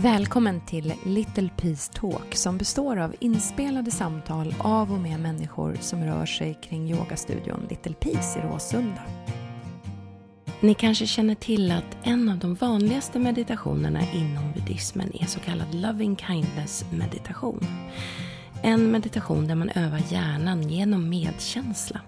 Välkommen till Little Peace Talk som består av inspelade samtal av och med människor som rör sig kring yogastudion Little Peace i Råsunda. Ni kanske känner till att en av de vanligaste meditationerna inom buddhismen är så kallad loving kindness meditation. En meditation där man övar hjärnan genom medkänsla.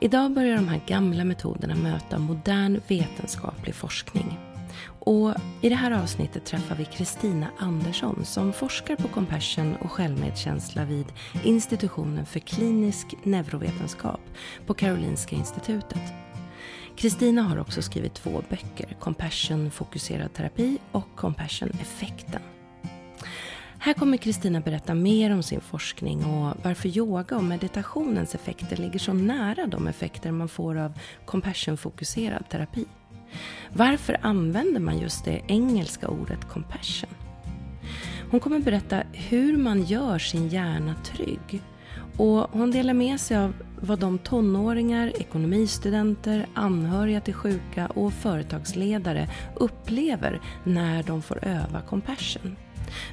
Idag börjar de här gamla metoderna möta modern vetenskaplig forskning. Och I det här avsnittet träffar vi Kristina Andersson som forskar på compassion och självmedkänsla vid institutionen för klinisk neurovetenskap på Karolinska institutet. Kristina har också skrivit två böcker, Compassion fokuserad terapi och Compassion effekten. Här kommer Kristina berätta mer om sin forskning och varför yoga och meditationens effekter ligger så nära de effekter man får av compassion-fokuserad terapi. Varför använder man just det engelska ordet compassion? Hon kommer berätta hur man gör sin hjärna trygg och hon delar med sig av vad de tonåringar, ekonomistudenter, anhöriga till sjuka och företagsledare upplever när de får öva compassion.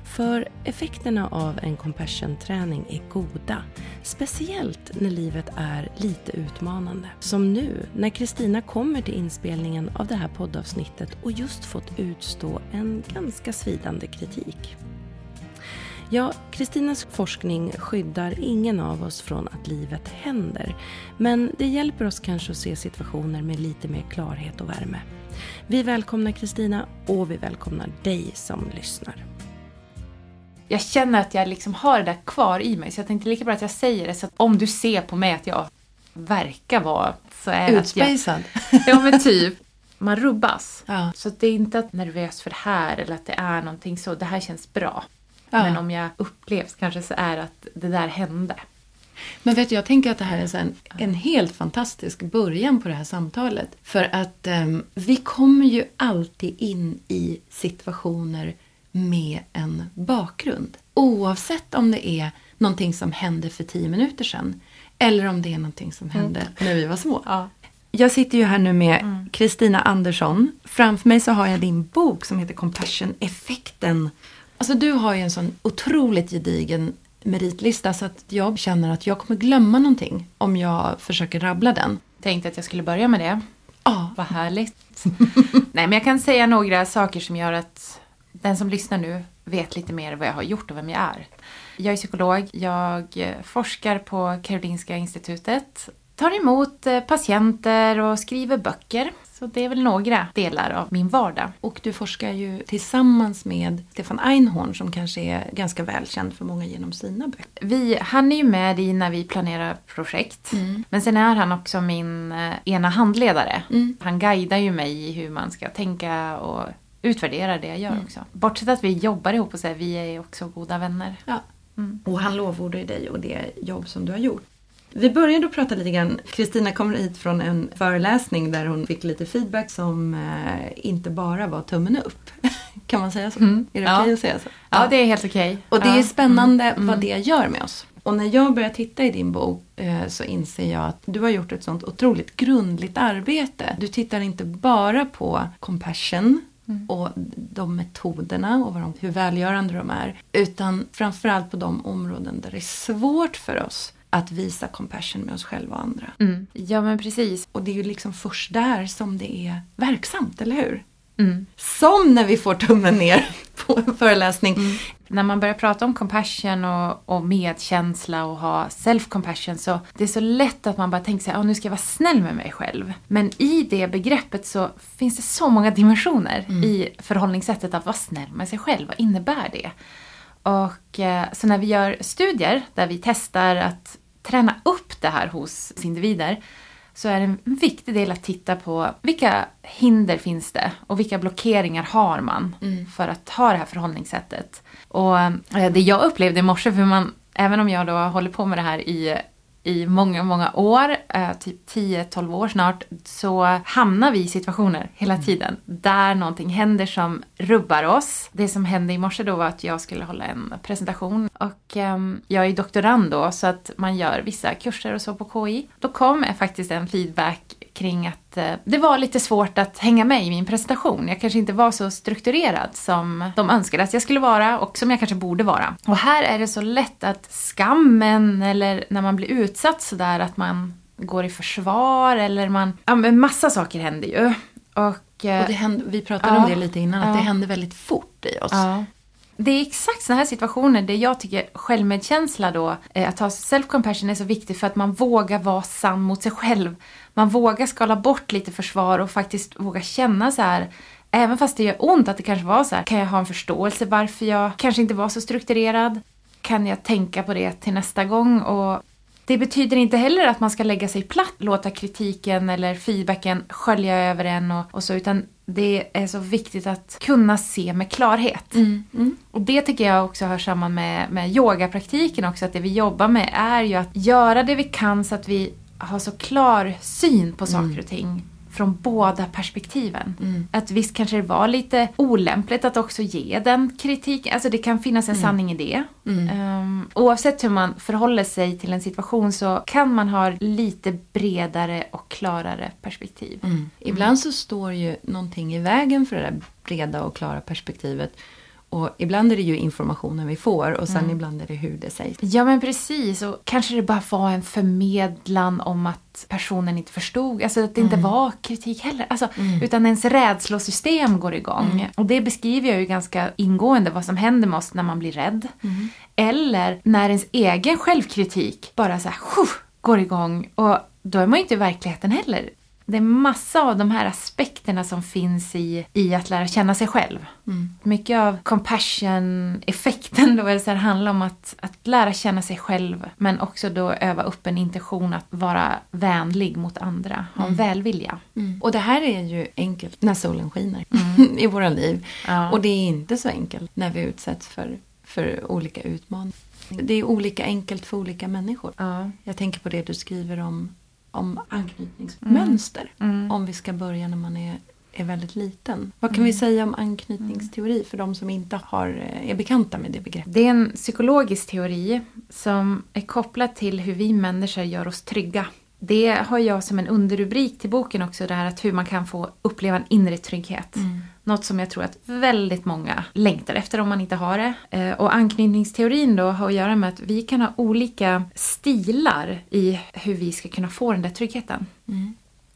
För effekterna av en compassion-träning är goda. Speciellt när livet är lite utmanande. Som nu, när Kristina kommer till inspelningen av det här poddavsnittet och just fått utstå en ganska svidande kritik. Ja, Kristinas forskning skyddar ingen av oss från att livet händer. Men det hjälper oss kanske att se situationer med lite mer klarhet och värme. Vi välkomnar Kristina och vi välkomnar dig som lyssnar jag känner att jag liksom har det där kvar i mig så jag tänkte lika bra att jag säger det så att om du ser på mig att jag verkar vara så är Utspejsad? Ja men typ. Man rubbas. Ja. Så det är inte att nervös för det här eller att det är någonting så. Det här känns bra. Ja. Men om jag upplevs kanske så är att det där hände. Men vet du, jag tänker att det här är en, en helt fantastisk början på det här samtalet. För att um, vi kommer ju alltid in i situationer med en bakgrund. Oavsett om det är någonting som hände för tio minuter sedan eller om det är någonting som hände mm. när vi var små. Ja. Jag sitter ju här nu med mm. Kristina mm. Andersson. Framför mig så har jag din bok som heter Compassion-effekten. Alltså du har ju en sån otroligt gedigen meritlista så att jag känner att jag kommer glömma någonting om jag försöker rabbla den. Tänkte att jag skulle börja med det. Ja. Vad härligt. Nej men jag kan säga några saker som gör att den som lyssnar nu vet lite mer vad jag har gjort och vem jag är. Jag är psykolog, jag forskar på Karolinska institutet, tar emot eh, patienter och skriver böcker. Så det är väl några delar av min vardag. Och du forskar ju tillsammans med Stefan Einhorn som kanske är ganska välkänd för många genom sina böcker. Vi, han är ju med i när vi planerar projekt. Mm. Men sen är han också min eh, ena handledare. Mm. Han guidar ju mig i hur man ska tänka och utvärderar det jag gör mm. också. Bortsett att vi jobbar ihop och säger vi är också goda vänner. Ja. Mm. Och han lovordar ju dig och det jobb som du har gjort. Vi började prata lite grann, Kristina kommer hit från en föreläsning där hon fick lite feedback som eh, inte bara var tummen upp. kan man säga så? Mm. Är det ja. okej att säga så? Ja, ja det är helt okej. Och det ja. är spännande mm. vad det gör med oss. Och när jag börjar titta i din bok eh, så inser jag att du har gjort ett sånt otroligt grundligt arbete. Du tittar inte bara på compassion, Mm. och de metoderna och de, hur välgörande de är. Utan framförallt på de områden där det är svårt för oss att visa compassion med oss själva och andra. Mm. Ja men precis. Och det är ju liksom först där som det är verksamt, eller hur? Mm. Som när vi får tummen ner på en föreläsning. Mm. När man börjar prata om compassion och, och medkänsla och ha self-compassion så det är så lätt att man bara tänker sig att oh, nu ska jag vara snäll med mig själv. Men i det begreppet så finns det så många dimensioner mm. i förhållningssättet att vara snäll med sig själv. Vad innebär det? Och eh, så när vi gör studier där vi testar att träna upp det här hos individer så är det en viktig del att titta på vilka hinder finns det och vilka blockeringar har man mm. för att ha det här förhållningssättet. Och eh, det jag upplevde i morse, för man, även om jag då håller på med det här i i många, många år, eh, typ 10-12 år snart, så hamnar vi i situationer hela mm. tiden där någonting händer som rubbar oss. Det som hände i morse då var att jag skulle hålla en presentation och eh, jag är doktorand då så att man gör vissa kurser och så på KI. Då kom faktiskt en feedback kring att eh, det var lite svårt att hänga med i min presentation. Jag kanske inte var så strukturerad som de önskade att jag skulle vara och som jag kanske borde vara. Och här är det så lätt att skammen eller när man blir utsatt sådär att man går i försvar eller man... Ja men massa saker händer ju. Och, eh, Och det händer, vi pratade Ja. om det lite innan, att Ja. det händer väldigt fort i oss. Ja. Det är exakt sådana här situationer där jag tycker självmedkänsla då, eh, att ha self-compassion är så viktigt för att man vågar vara sann mot sig själv. Man vågar skala bort lite försvar och faktiskt våga känna så här Även fast det gör ont att det kanske var så här, kan jag ha en förståelse varför jag kanske inte var så strukturerad? Kan jag tänka på det till nästa gång? Och det betyder inte heller att man ska lägga sig platt, låta kritiken eller feedbacken skölja över en och, och så, utan det är så viktigt att kunna se med klarhet. Mm, mm. Och det tycker jag också hör samman med, med yogapraktiken också, att det vi jobbar med är ju att göra det vi kan så att vi har så klar syn på saker och ting från båda perspektiven. Mm. Att visst kanske det var lite olämpligt att också ge den kritiken, alltså det kan finnas en sanning i det. Mm. Um, oavsett hur man förhåller sig till en situation så kan man ha lite bredare och klarare perspektiv. Mm. Ibland så står ju någonting i vägen för det där breda och klara perspektivet. Och ibland är det ju informationen vi får och sen ibland är det hur det sägs. Ja men precis, och kanske det bara var en förmedlan om att personen inte förstod, alltså att det inte var kritik heller. Alltså, Utan ens rädslosystem går igång. Och det beskriver jag ju ganska ingående vad som händer med oss när man blir rädd. Eller när ens egen självkritik bara så här, går igång. Och då är man ju inte i verkligheten heller. Det är massa av de här aspekterna som finns i, i att lära känna sig själv. Mycket av compassion-effekten då är så här, handlar om att, att lära känna sig själv men också då öva upp en intention att vara vänlig mot andra, ha en välvilja. Och det här är ju enkelt när solen skiner i våra liv. Ja. Och det är inte så enkelt när vi utsätts för, för olika utmaningar. Det är olika enkelt för olika människor. Ja. Jag tänker på det du skriver om, om anknytningsmönster. Om vi ska börja när man är, är väldigt liten. Vad kan vi säga om anknytningsteori för de som inte har, eh, är bekanta med det begreppet? Det är en psykologisk teori som är kopplad till hur vi människor gör oss trygga. Det har jag som en underrubrik till boken också, det här att hur man kan få uppleva en inre trygghet. Något som jag tror att väldigt många längtar efter om man inte har det. Eh, Och anknytningsteorin då har att göra med att vi kan ha olika stilar i hur vi ska kunna få den där tryggheten.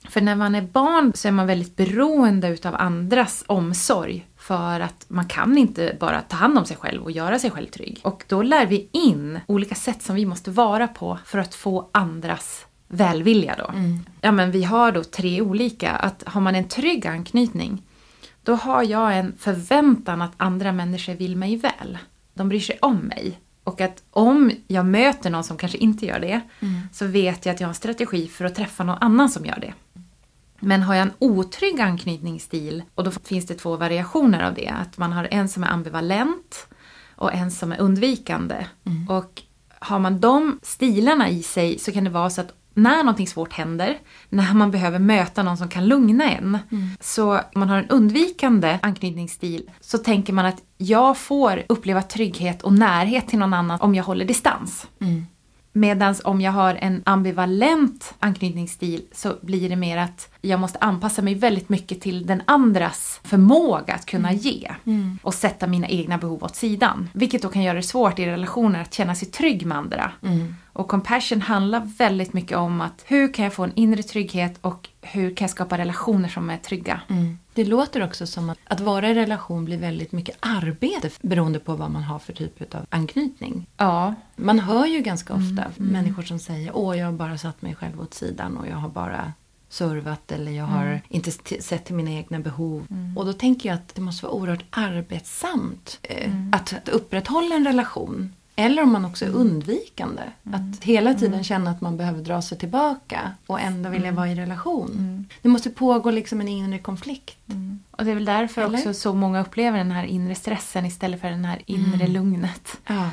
För när man är barn så är man väldigt beroende utav andras omsorg. För att man kan inte bara ta hand om sig själv och göra sig själv trygg. Och då lär vi in olika sätt som vi måste vara på för att få andras välvilja då. Ja men vi har då tre olika. Att har man en trygg anknytning då har jag en förväntan att andra människor vill mig väl. De bryr sig om mig. Och att om jag möter någon som kanske inte gör det så vet jag att jag har en strategi för att träffa någon annan som gör det. Men har jag en otrygg anknytningsstil, och då finns det två variationer av det, att man har en som är ambivalent och en som är undvikande. Och har man de stilarna i sig så kan det vara så att när någonting svårt händer, när man behöver möta någon som kan lugna en, så om man har en undvikande anknytningsstil så tänker man att jag får uppleva trygghet och närhet till någon annan om jag håller distans. Medan om jag har en ambivalent anknytningsstil så blir det mer att jag måste anpassa mig väldigt mycket till den andras förmåga att kunna ge. Och sätta mina egna behov åt sidan. Vilket då kan göra det svårt i relationer att känna sig trygg med andra. Och compassion handlar väldigt mycket om att hur kan jag få en inre trygghet och hur kan jag skapa relationer som är trygga. Det låter också som att, att vara i relation blir väldigt mycket arbete beroende på vad man har för typ av anknytning. Ja, Man hör ju ganska ofta människor som säger åh jag har bara satt mig själv åt sidan och jag har bara servat eller jag har inte t- sett till mina egna behov. Och då tänker jag att det måste vara oerhört arbetsamt eh, att, att upprätthålla en relation. Eller om man också är undvikande. Att hela tiden känna att man behöver dra sig tillbaka och ändå vilja vara i relation. Det måste pågå liksom en inre konflikt. och det är väl därför Eller? också så många upplever den här inre stressen istället för den här inre lugnet. Ja.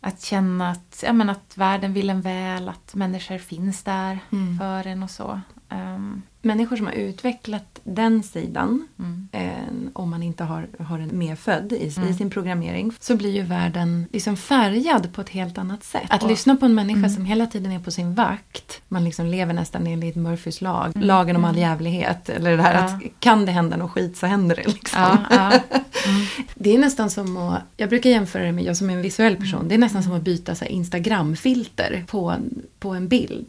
Att känna att, ja, men att världen vill en väl, att människor finns där för en och så. Ehm, Människor som har utvecklat den sidan Mm. eh, om man inte har, har en medfödd i, i sin programmering, så blir ju världen liksom färgad på ett helt annat sätt. Att lyssna på en människa som hela tiden är på sin vakt, man liksom lever nästan enligt Murphys lag, lagen om all jävlighet, eller det här att kan det hända något skit så händer det liksom. Ja, ja. Det är nästan som att, jag brukar jämföra det med, jag som är en visuell person, det är nästan som att byta Instagramfilter på en, på en bild.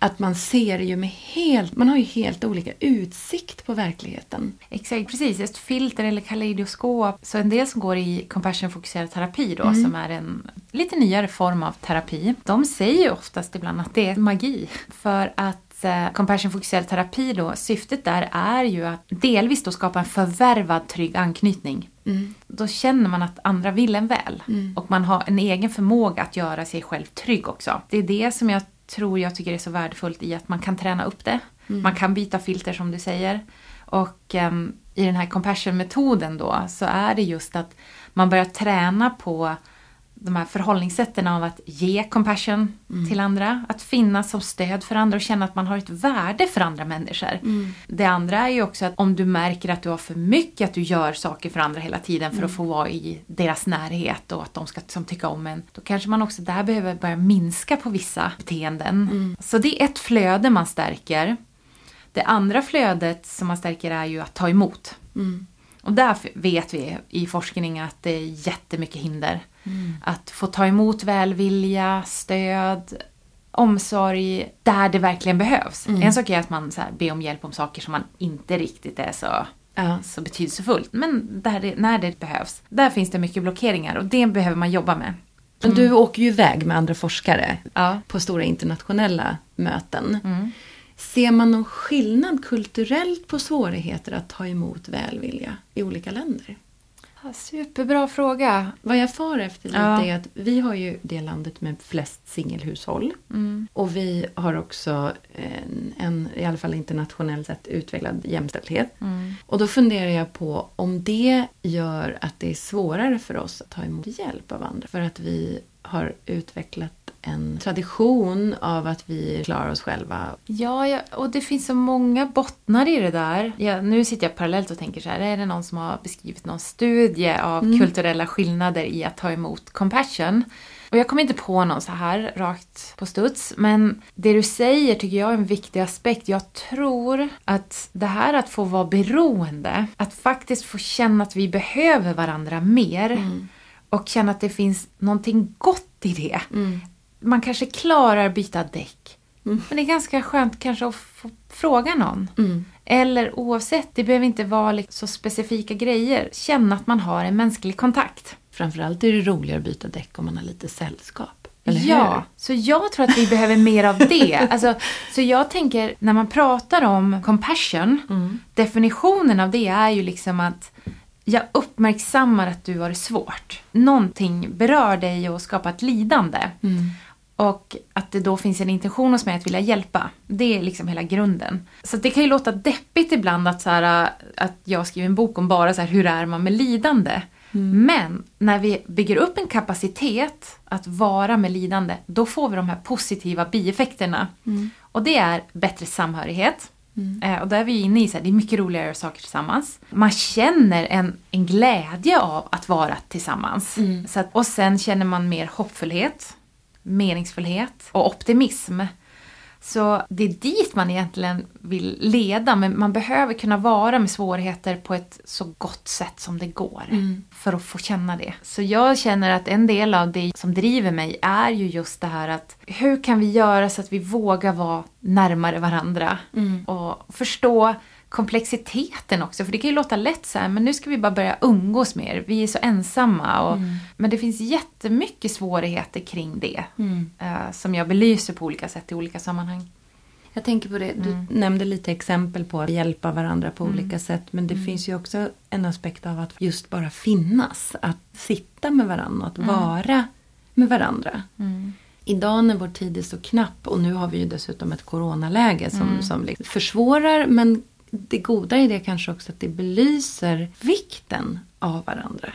Mm. Att man ser ju med helt, man har ju helt olika utsikt på verkligheten. Exakt, precis. Ett filter eller kaleidoskop. Så en del som går i compassion-fokuserad terapi då, som är en lite nyare form av terapi. De säger ju oftast ibland att det är magi. För att eh, compassion-fokuserad terapi då, syftet där är ju att delvis då skapa en förvärvad trygg anknytning. Då känner man att andra vill en väl. Och man har en egen förmåga att göra sig själv trygg också. Det är det som jag tror jag tycker är så värdefullt i att man kan träna upp det. Man kan byta filter som du säger. Och ehm, i den här compassion-metoden då så är det just att man börjar träna på de här förhållningssätten av att ge compassion till andra, att finnas som stöd för andra och känna att man har ett värde för andra människor. Det andra är ju också att om du märker att du har för mycket, att du gör saker för andra hela tiden för att få vara i deras närhet och att de ska som, tycka om en, då kanske man också där behöver börja minska på vissa beteenden. Så det är ett flöde man stärker. Det andra flödet som man stärker är ju att ta emot. Och där vet vi i forskning att det är jättemycket hinder. Att få ta emot välvilja, stöd, omsorg där det verkligen behövs. En sak är att man så här, ber om hjälp om saker som man inte riktigt är så, Ja. så betydelsefullt. Men där det, när det behövs, där finns det mycket blockeringar och det behöver man jobba med. Men du åker ju iväg med andra forskare Ja. på stora internationella möten. Ser man någon skillnad kulturellt på svårigheter att ta emot välvilja i olika länder? Superbra fråga. Vad jag far efter lite Ja. är att vi har ju det landet med flest singelhushåll. Och vi har också en, en, i alla fall internationellt sett, utvecklad jämställdhet. Och då funderar jag på om det gör att det är svårare för oss att ta emot hjälp av andra. För att vi har utvecklat en tradition av att vi klarar oss själva. Ja, ja, och det finns så många bottnar i det där. Ja, nu sitter jag parallellt och tänker så här, är det någon som har beskrivit någon studie av kulturella skillnader i att ta emot compassion? Och jag kommer inte på någon så här rakt på studs, men det du säger tycker jag är en viktig aspekt. Jag tror att det här att få vara beroende, att faktiskt få känna att vi behöver varandra mer och känna att det finns någonting gott i det. Man kanske klarar byta däck, men det är ganska skönt kanske att få fråga någon. Eller oavsett, det behöver inte vara liksom så specifika grejer. Känna att man har en mänsklig kontakt. Framförallt är det roligare att byta däck om man har lite sällskap. Eller ja, hur? så jag tror att vi behöver mer av det. Alltså, så jag tänker, när man pratar om compassion, definitionen av det är ju liksom att jag uppmärksammar att du har det svårt. Någonting berör dig och skapar ett lidande. Och att det då finns en intention hos mig att vilja hjälpa. Det är liksom hela grunden. Så det kan ju låta deppigt ibland att, så här, att jag skriver en bok om bara så här, hur är man med lidande. Men när vi bygger upp en kapacitet att vara med lidande, då får vi de här positiva bieffekterna. Och det är bättre samhörighet. Eh, och där är vi inne i så här, det är mycket roligare att göra saker tillsammans. Man känner en, en glädje av att vara tillsammans. Så att, och sen känner man mer hoppfullhet, meningsfullhet och optimism. Så det är dit man egentligen vill leda, men man behöver kunna vara med svårigheter på ett så gott sätt som det går. För att få känna det. Så jag känner att en del av det som driver mig är ju just det här att hur kan vi göra så att vi vågar vara närmare varandra? Och förstå komplexiteten också. För det kan ju låta lätt så här, men nu ska vi bara börja umgås mer. Vi är så ensamma. Och, Men det finns jättemycket svårigheter kring det. eh, som jag belyser på olika sätt i olika sammanhang. Jag tänker på det, du nämnde lite exempel på att hjälpa varandra på olika sätt. Men det finns ju också en aspekt av att just bara finnas. Att sitta med varandra att vara med varandra. Idag när vår tid är så knapp och nu har vi ju dessutom ett coronaläge som, som liksom försvårar. Men det goda i det kanske också att det belyser vikten av varandra.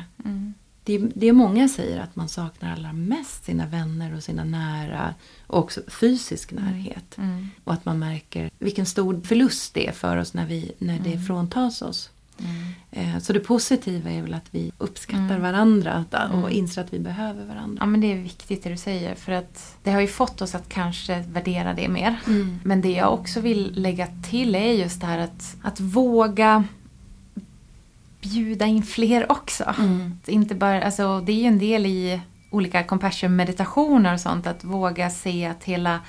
Det, är- det är många säger att man saknar allra mest sina vänner och sina nära och också fysisk närhet. Och att man märker vilken stor förlust det är för oss när, vi, när det fråntas oss. Eh, Så det positiva är väl att vi uppskattar varandra och inser att vi behöver varandra. Ja men det är viktigt det du säger för att det har ju fått oss att kanske värdera det mer. Mm. Men det jag också vill lägga till är just det här att, att våga bjuda in fler också. Mm. Inte bara, alltså, det är ju en del i olika compassion meditationer och sånt att våga se att hela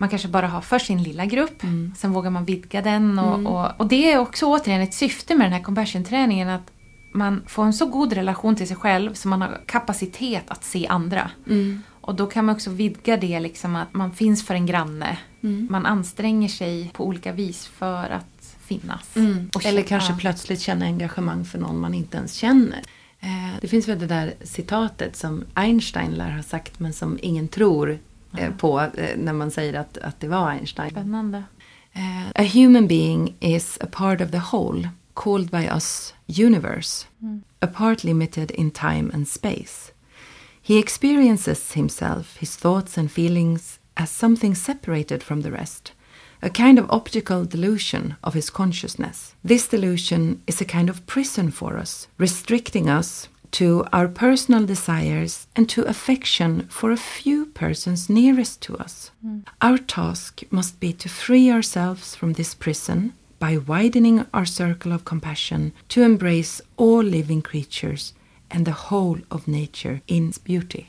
man kanske bara har för sin lilla grupp, Mm. sen vågar man vidga den. Och, och, och det är också återigen ett syfte med den här compassion-träningen att man får en så god relation till sig själv så man har kapacitet att se andra. Mm. Och då kan man också vidga det liksom att man finns för en granne. Mm. Man anstränger sig på olika vis för att finnas. Mm. Eller kanske plötsligt känna engagemang för någon man inte ens känner. Eh, Det finns väl det där citatet som Einstein lär ha sagt men som ingen tror eh, på eh, när man säger att, att det var Einstein. Spännande. Eh, A human being is a part of the whole, called by us universe, a part limited in time and space. He experiences himself, his thoughts and feelings, as something separated from the rest, a kind of optical delusion of his consciousness. This delusion is a kind of prison for us, restricting us to our personal desires and to affection for a few persons nearest to us. Our task must be to free ourselves from this prison by widening our circle of compassion to embrace all living creatures and the whole of nature in its beauty.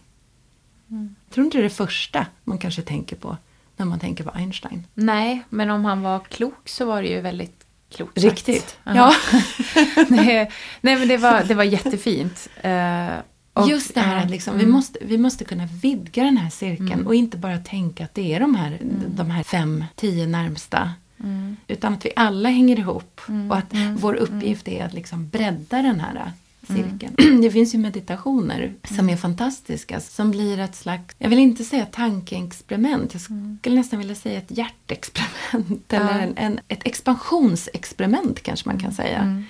Jag tror inte det är det första man kanske tänker på när man tänker på Einstein. Nej, men om han var klok så var det ju väldigt klokt sagt. Riktigt. Ja. Nej, men det var, det var jättefint. Eh, och- Just det här ja, att liksom, mm. vi, måste, vi måste kunna vidga den här cirkeln och inte bara tänka att det är de här, de här fem, tio närmsta. Mm. Utan att vi alla hänger ihop och att vår uppgift är att liksom bredda den här cirkeln. Det finns ju meditationer som är fantastiska som blir ett slags, jag vill inte säga tankeexperiment, jag skulle nästan vilja säga ett hjärtexperiment eller en, en, ett expansionsexperiment kanske man kan säga.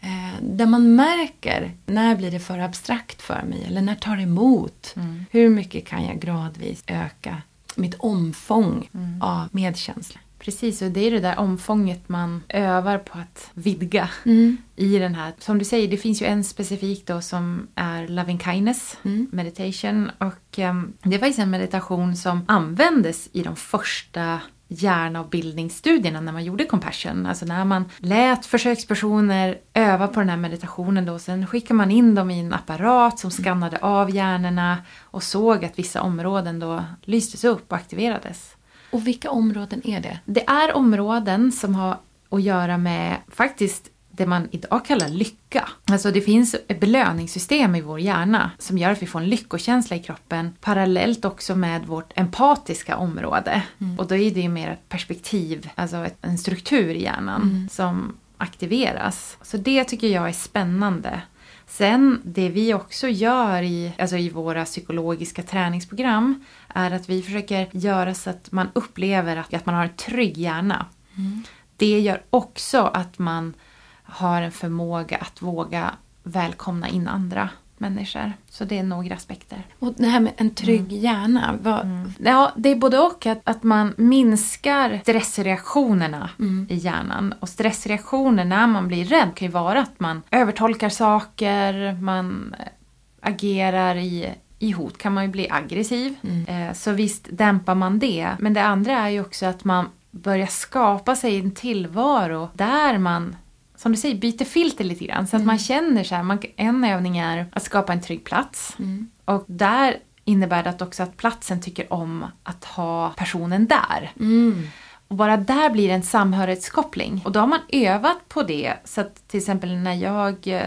Eh, där man märker när blir det för abstrakt för mig eller när tar det emot? Hur mycket kan jag gradvis öka mitt omfång av medkänsla? Precis, och det är det där omfånget man övar på att vidga Mm. i den här. Som du säger, det finns ju en specifik då som är Loving Kindness Mm. meditation. Och ehm, det var faktiskt en meditation som användes i de första hjärnavbildningsstudierna när man gjorde compassion. Alltså när man lät försökspersoner öva på den här meditationen då. Sen skickade man in dem i en apparat som skannade av hjärnorna och såg att vissa områden då lystes upp och aktiverades. Och vilka områden är det? Det är områden som har att göra med faktiskt det man idag kallar lycka. Alltså det finns ett belöningssystem i vår hjärna som gör att vi får en lyckokänsla i kroppen parallellt också med vårt empatiska område. Och då är det ju mer ett perspektiv, alltså ett, en struktur i hjärnan som aktiveras. Så det tycker jag är spännande. Sen det vi också gör i, alltså i våra psykologiska träningsprogram är att vi försöker göra så att man upplever att, att man har en trygg hjärna. Det gör också att man har en förmåga att våga välkomna in andra människor. Så det är några aspekter. Och det här med en trygg hjärna. Vad, Ja, det är både och. Att, att man minskar stressreaktionerna i hjärnan. Och stressreaktioner när man blir rädd kan ju vara att man övertolkar saker, man eh, agerar i, i hot kan man ju bli aggressiv. Eh, så visst dämpar man det. Men det andra är ju också att man börjar skapa sig en tillvaro där man som du säger, byter filter lite grann. Så att man känner så här, man, en övning är att skapa en trygg plats. Och där innebär det att också att platsen tycker om att ha personen där. mm. Och bara där blir det en samhörighetskoppling. Och då har man övat på det. Så att till exempel när jag eh,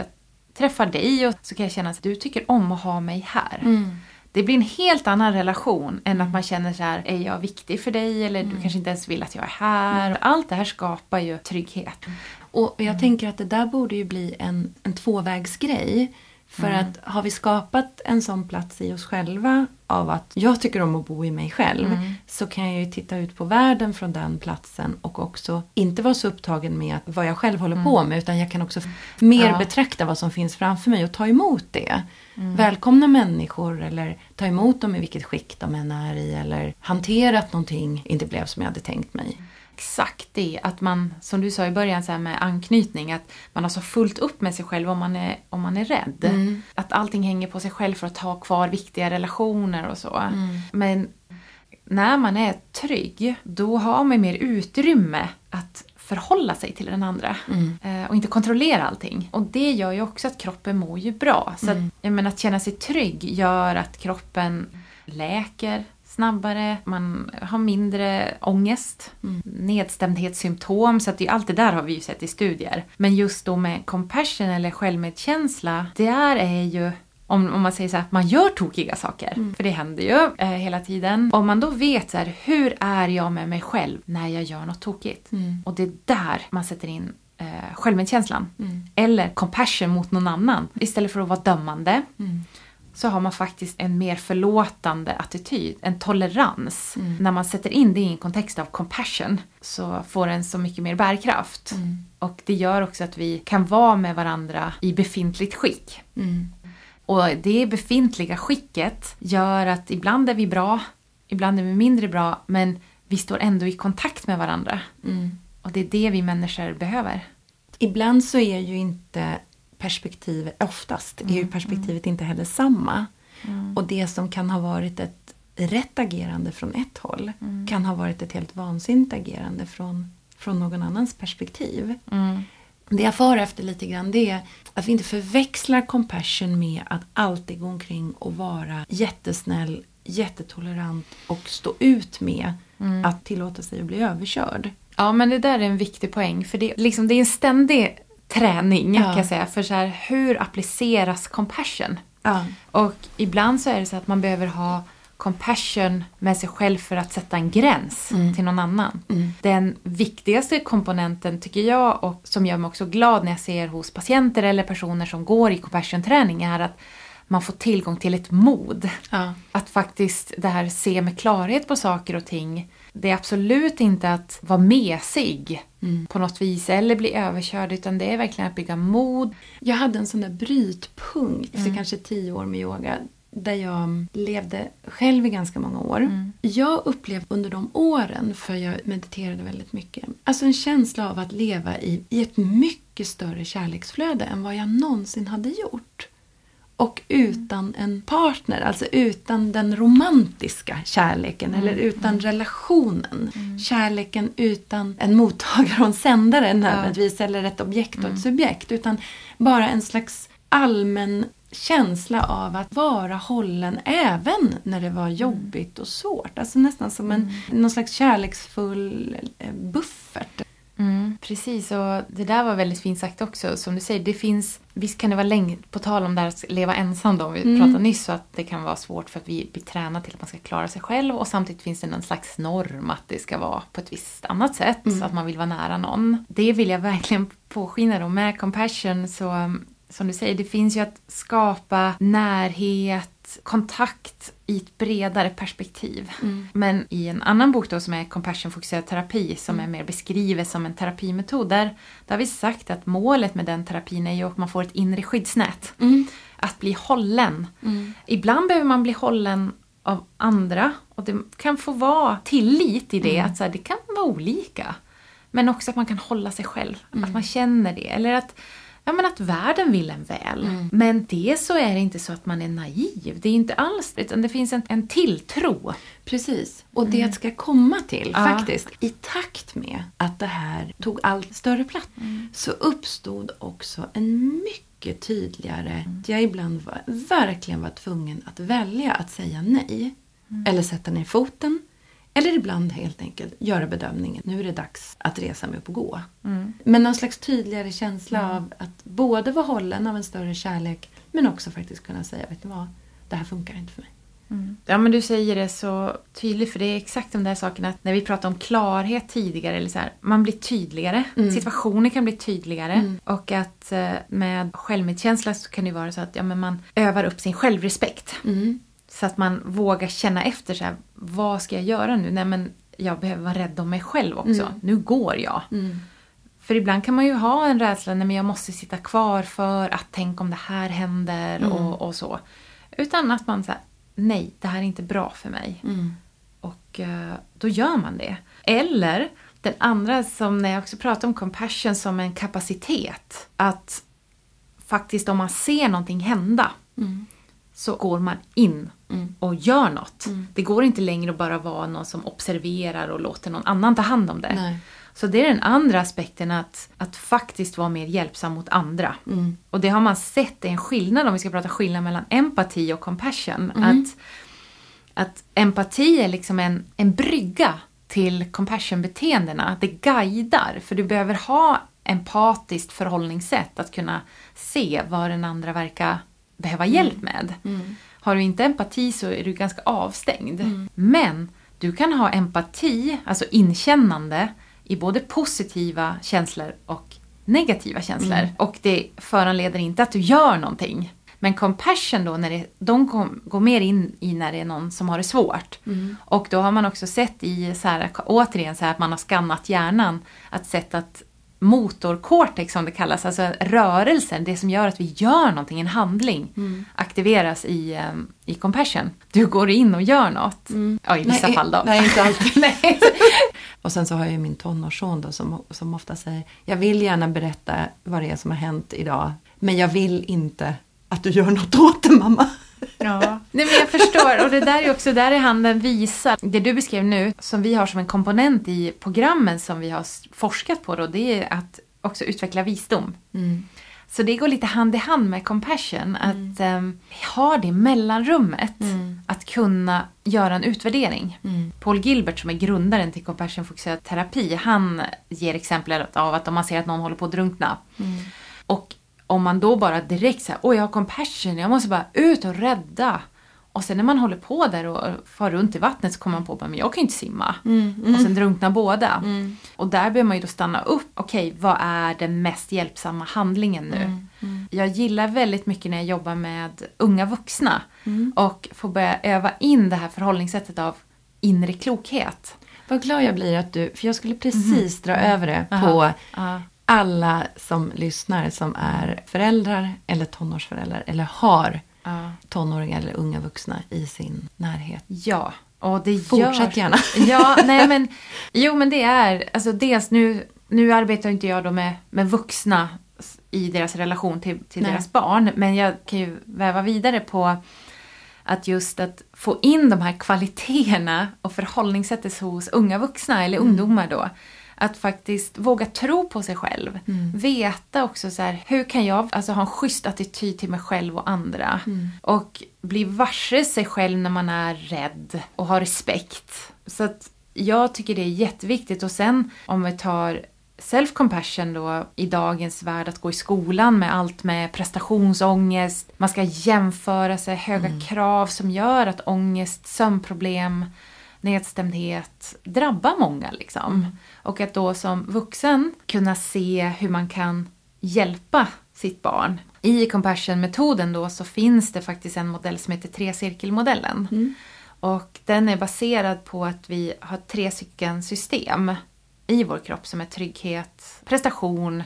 träffar dig och så kan jag känna att du tycker om att ha mig här. Mm. Det blir en helt annan relation än att man känner så här, är jag viktig för dig? Eller du kanske inte ens vill att jag är här. Allt det här skapar ju trygghet. Och jag tänker att det där borde ju bli en, en tvåvägsgrej. För att har vi skapat en sån plats i oss själva av att jag tycker om att bo i mig själv så kan jag ju titta ut på världen från den platsen och också inte vara så upptagen med vad jag själv håller på med utan jag kan också mer Ja. betrakta vad som finns framför mig och ta emot det. Välkomna människor eller ta emot dem i vilket skick de än är i eller hantera att någonting inte blev som jag hade tänkt mig. Exakt det. Att man, som du sa i början så med anknytning, att man har så fullt upp med sig själv om man är, om man är rädd. Mm. Att allting hänger på sig själv för att ha kvar viktiga relationer och så. Mm. Men när man är trygg, då har man mer utrymme att förhålla sig till den andra. Mm. Eh, och inte kontrollera allting. Och det gör ju också att kroppen mår ju bra. Så att, jag menar, att känna sig trygg gör att kroppen läker snabbare, man har mindre ångest, nedstämdhetssymptom. Så att det, allt det där har vi ju sett i studier. Men just då med compassion eller självmedkänsla, det är ju om, om man säger så här, att man gör tokiga saker, för det händer ju eh, hela tiden. Om man då vet så här, hur är jag med mig själv när jag gör något tokigt? Och det är där man sätter in eh, självmedkänslan. Eller compassion mot någon annan. Istället för att vara dömande så har man faktiskt en mer förlåtande attityd, en tolerans. När man sätter in det i en kontext av compassion så får den så mycket mer bärkraft. Och det gör också att vi kan vara med varandra i befintligt skick. Mm. Och det befintliga skicket gör att ibland är vi bra, ibland är vi mindre bra, men vi står ändå i kontakt med varandra. Mm. Och det är det vi människor behöver. Ibland så är ju inte perspektivet, oftast är ju perspektivet inte heller samma. Och det som kan ha varit ett rätt agerande från ett håll kan ha varit ett helt vansinnigt agerande från, från någon annans perspektiv. Det jag far efter lite grann det är att vi inte förväxlar compassion med att alltid gå omkring och vara jättesnäll, jättetolerant och stå ut med att tillåta sig att bli överkörd. Ja, men det där är en viktig poäng. För det, liksom, det är en ständig träning Ja. kan jag säga. För så här, hur appliceras compassion? Ja. Och ibland så är det så att man behöver ha compassion med sig själv för att sätta en gräns till någon annan. Den viktigaste komponenten tycker jag och som gör mig också glad när jag ser hos patienter eller personer som går i compassion-träning är att man får tillgång till ett mod. Ja. Att faktiskt det här se med klarhet på saker och ting. Det är absolut inte att vara mesig på något vis eller bli överkörd utan det är verkligen att bygga mod. Jag hade en sån där brytpunkt efter kanske tio år med yoga där jag levde själv i ganska många år. Jag upplevde under de åren, för jag mediterade väldigt mycket, alltså en känsla av att leva i, i ett mycket större kärleksflöde än vad jag någonsin hade gjort. Och utan en partner, alltså utan den romantiska kärleken eller utan relationen. Kärleken utan en mottagare och en sändare nödvändigtvis eller ett objekt och ett subjekt. Utan bara en slags allmän känsla av att vara hållen även när det var jobbigt och svårt. Alltså nästan som en någon slags kärleksfull eh, buffert. Mm, precis, och det där var väldigt fint sagt också. Som du säger, det finns, visst kan det vara länge, på tal om det här att leva ensam då, vi pratade nyss, så att det kan vara svårt för att vi blir tränade till att man ska klara sig själv och samtidigt finns det någon slags norm att det ska vara på ett visst annat sätt, så att man vill vara nära någon. Det vill jag verkligen påskina då. Med compassion så, som du säger, det finns ju att skapa närhet, kontakt i ett bredare perspektiv. Men i en annan bok då som är Compassion-fokuserad terapi som är mer beskrivet som en terapimetod där, där har vi sagt att målet med den terapin är ju att man får ett inre skyddsnät. Att bli hållen. Ibland behöver man bli hållen av andra och det kan få vara tillit i det, att så här, det kan vara olika. Men också att man kan hålla sig själv, att man känner det. Eller att, ja, men att världen vill en väl. Men det så är det inte så att man är naiv. Det är inte alls utan det finns en, en tilltro. Precis. Och det ska komma till Ja. faktiskt, i takt med att det här tog allt större plats, så uppstod också en mycket tydligare, jag ibland var, verkligen var tvungen att välja att säga nej. Eller sätta ner foten. Eller ibland helt enkelt göra bedömningen, nu är det dags att resa mig upp och gå. Men någon slags tydligare känsla av att både vara hållen av en större kärlek, men också faktiskt kunna säga, vet du vad, det här funkar inte för mig. Ja men du säger det så tydligt för det är exakt de där sakerna att när vi pratade om klarhet tidigare eller så här, man blir tydligare. Situationer kan bli tydligare och att eh, med självmedkänsla så kan det vara så att ja, men man övar upp sin självrespekt. Så att man vågar känna efter så här, vad ska jag göra nu? Nej men jag behöver vara rädd om mig själv också. Nu går jag. För ibland kan man ju ha en rädsla, nej men jag måste sitta kvar för att tänk om det här händer och, och så. Utan att man säger nej det här är inte bra för mig. Och eh, då gör man det. Eller Den andra som när jag också pratar om compassion som en kapacitet. Att faktiskt om man ser någonting hända så går man in och gör något. Det går inte längre att bara vara någon som observerar och låter någon annan ta hand om det. Nej. Så det är den andra aspekten, att, att faktiskt vara mer hjälpsam mot andra. Och det har man sett är en skillnad, om vi ska prata skillnad mellan empati och compassion. Att, att empati är liksom en, en brygga till compassion-beteendena. Det guidar, för du behöver ha empatiskt förhållningssätt att kunna se vad den andra verkar behöva hjälp med. Har du inte empati så är du ganska avstängd. Men du kan ha empati, alltså inkännande, i både positiva känslor och negativa känslor. Och det föranleder inte att du gör någonting. Men compassion då, när det, de kom, går mer in i när det är någon som har det svårt. Och då har man också sett i, så här, återigen så här att man har skannat hjärnan, att sett att motorcortex som det kallas, alltså rörelsen, det som gör att vi gör någonting, en handling, aktiveras i, um, i compassion. Du går in och gör något. Ja, i vissa Nej, fall då. nej, inte alltid. Nej. Och sen så har jag ju min tonårsson då som, som ofta säger Jag vill gärna berätta vad det är som har hänt idag men jag vill inte att du gör något åt det mamma. Ja. Nej men jag förstår och det där är också där är handen visar. Det du beskrev nu som vi har som en komponent i programmen som vi har forskat på då det är att också utveckla visdom. Så det går lite hand i hand med compassion. Att ehm, ha det mellanrummet. Att kunna göra en utvärdering. Paul Gilbert som är grundaren till compassion-fokuserad terapi. Han ger exempel av att om man ser att någon håller på att drunkna. Och om man då bara direkt säger oj jag har compassion, jag måste bara ut och rädda. Och sen när man håller på där och far runt i vattnet så kommer man på att jag kan ju inte simma. Och sen drunknar båda. Och där behöver man ju då stanna upp. Okej, vad är den mest hjälpsamma handlingen nu? Jag gillar väldigt mycket när jag jobbar med unga vuxna. Och får börja öva in det här förhållningssättet av inre klokhet. Vad glad jag blir att du, för jag skulle precis dra över det på Ja. Alla som lyssnar som är föräldrar eller tonårsföräldrar eller har Ja. tonåringar eller unga vuxna i sin närhet. Ja, och det Fortsätt gör... gärna. Ja, nej men, jo men det är, alltså dels nu, nu arbetar inte jag då med, med vuxna i deras relation till, till Nej. deras barn, men jag kan ju väva vidare på att just att få in de här kvaliteterna och förhållningssättet hos unga vuxna eller ungdomar då. Att faktiskt våga tro på sig själv. Veta också så här, hur kan jag alltså, ha en schysst attityd till mig själv och andra. Och bli varse sig själv när man är rädd och ha respekt. Så att jag tycker det är jätteviktigt. Och sen om vi tar self-compassion då i dagens värld att gå i skolan med allt med prestationsångest. Man ska jämföra sig, höga krav som gör att ångest, sömnproblem, nedstämdhet drabbar många liksom. Och att då som vuxen kunna se hur man kan hjälpa sitt barn. I compassion-metoden då så finns det faktiskt en modell som heter trecirkelmodellen. Och den är baserad på att vi har tre stycken system i vår kropp som är trygghet, prestation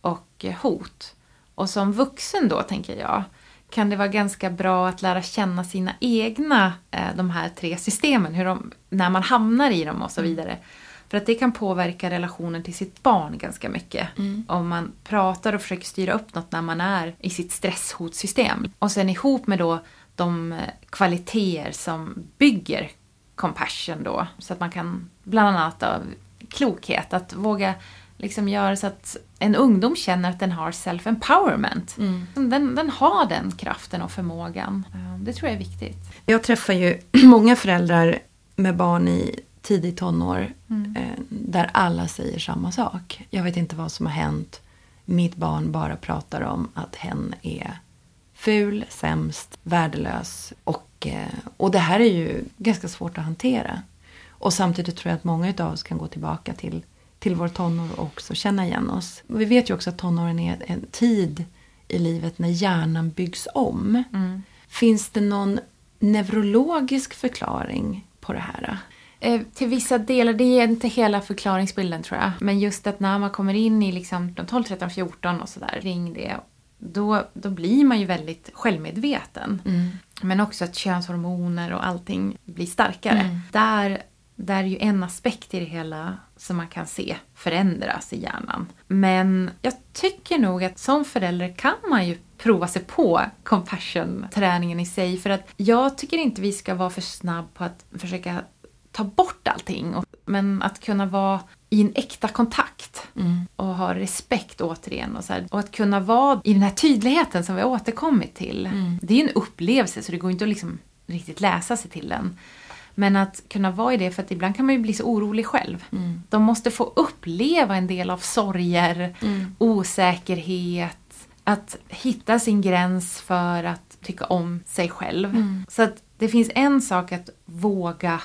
och hot. Och som vuxen då, tänker jag, kan det vara ganska bra att lära känna sina egna, eh, de här tre systemen, hur de, när man hamnar i dem och så vidare. För att det kan påverka relationen till sitt barn ganska mycket. Om man pratar och försöker styra upp något när man är i sitt stresshotsystem. Och sen ihop med då de eh, kvaliteter som bygger compassion då. Så att man kan, bland annat av klokhet, att våga liksom göra så att en ungdom känner att den har self-empowerment. Den, den har den kraften och förmågan. Eh, Det tror jag är viktigt. Jag träffar ju många föräldrar med barn i tidig tonår eh, där alla säger samma sak. Jag vet inte vad som har hänt. Mitt barn bara pratar om att hen är ful, sämst, värdelös. Och, eh, och det här är ju ganska svårt att hantera. Och samtidigt tror jag att många av oss kan gå tillbaka till, till vår tonår och också känna igen oss. Vi vet ju också att tonåren är en tid i livet när hjärnan byggs om. Finns det någon neurologisk förklaring på det här? Eh, till vissa delar, det är inte hela förklaringsbilden tror jag. Men just att när man kommer in i liksom de 12, 13, 14 och sådär, ring det. Då, då blir man ju väldigt självmedveten. Men också att könshormoner och allting blir starkare. Där, Det är ju en aspekt i det hela som man kan se förändras i hjärnan. Men jag tycker nog att som förälder kan man ju prova sig på compassion-träningen i sig. För att jag tycker inte vi ska vara för snabb på att försöka ta bort allting. Men att kunna vara i en äkta kontakt mm. och ha respekt återigen. Och, så här, och att kunna vara i den här tydligheten som vi har återkommit till. Mm. Det är en upplevelse så det går inte att liksom riktigt läsa sig till den. Men att kunna vara i det, för att ibland kan man ju bli så orolig själv. Mm. De måste få uppleva en del av sorger, mm. osäkerhet, att hitta sin gräns för att tycka om sig själv. Mm. Så att det finns en sak att våga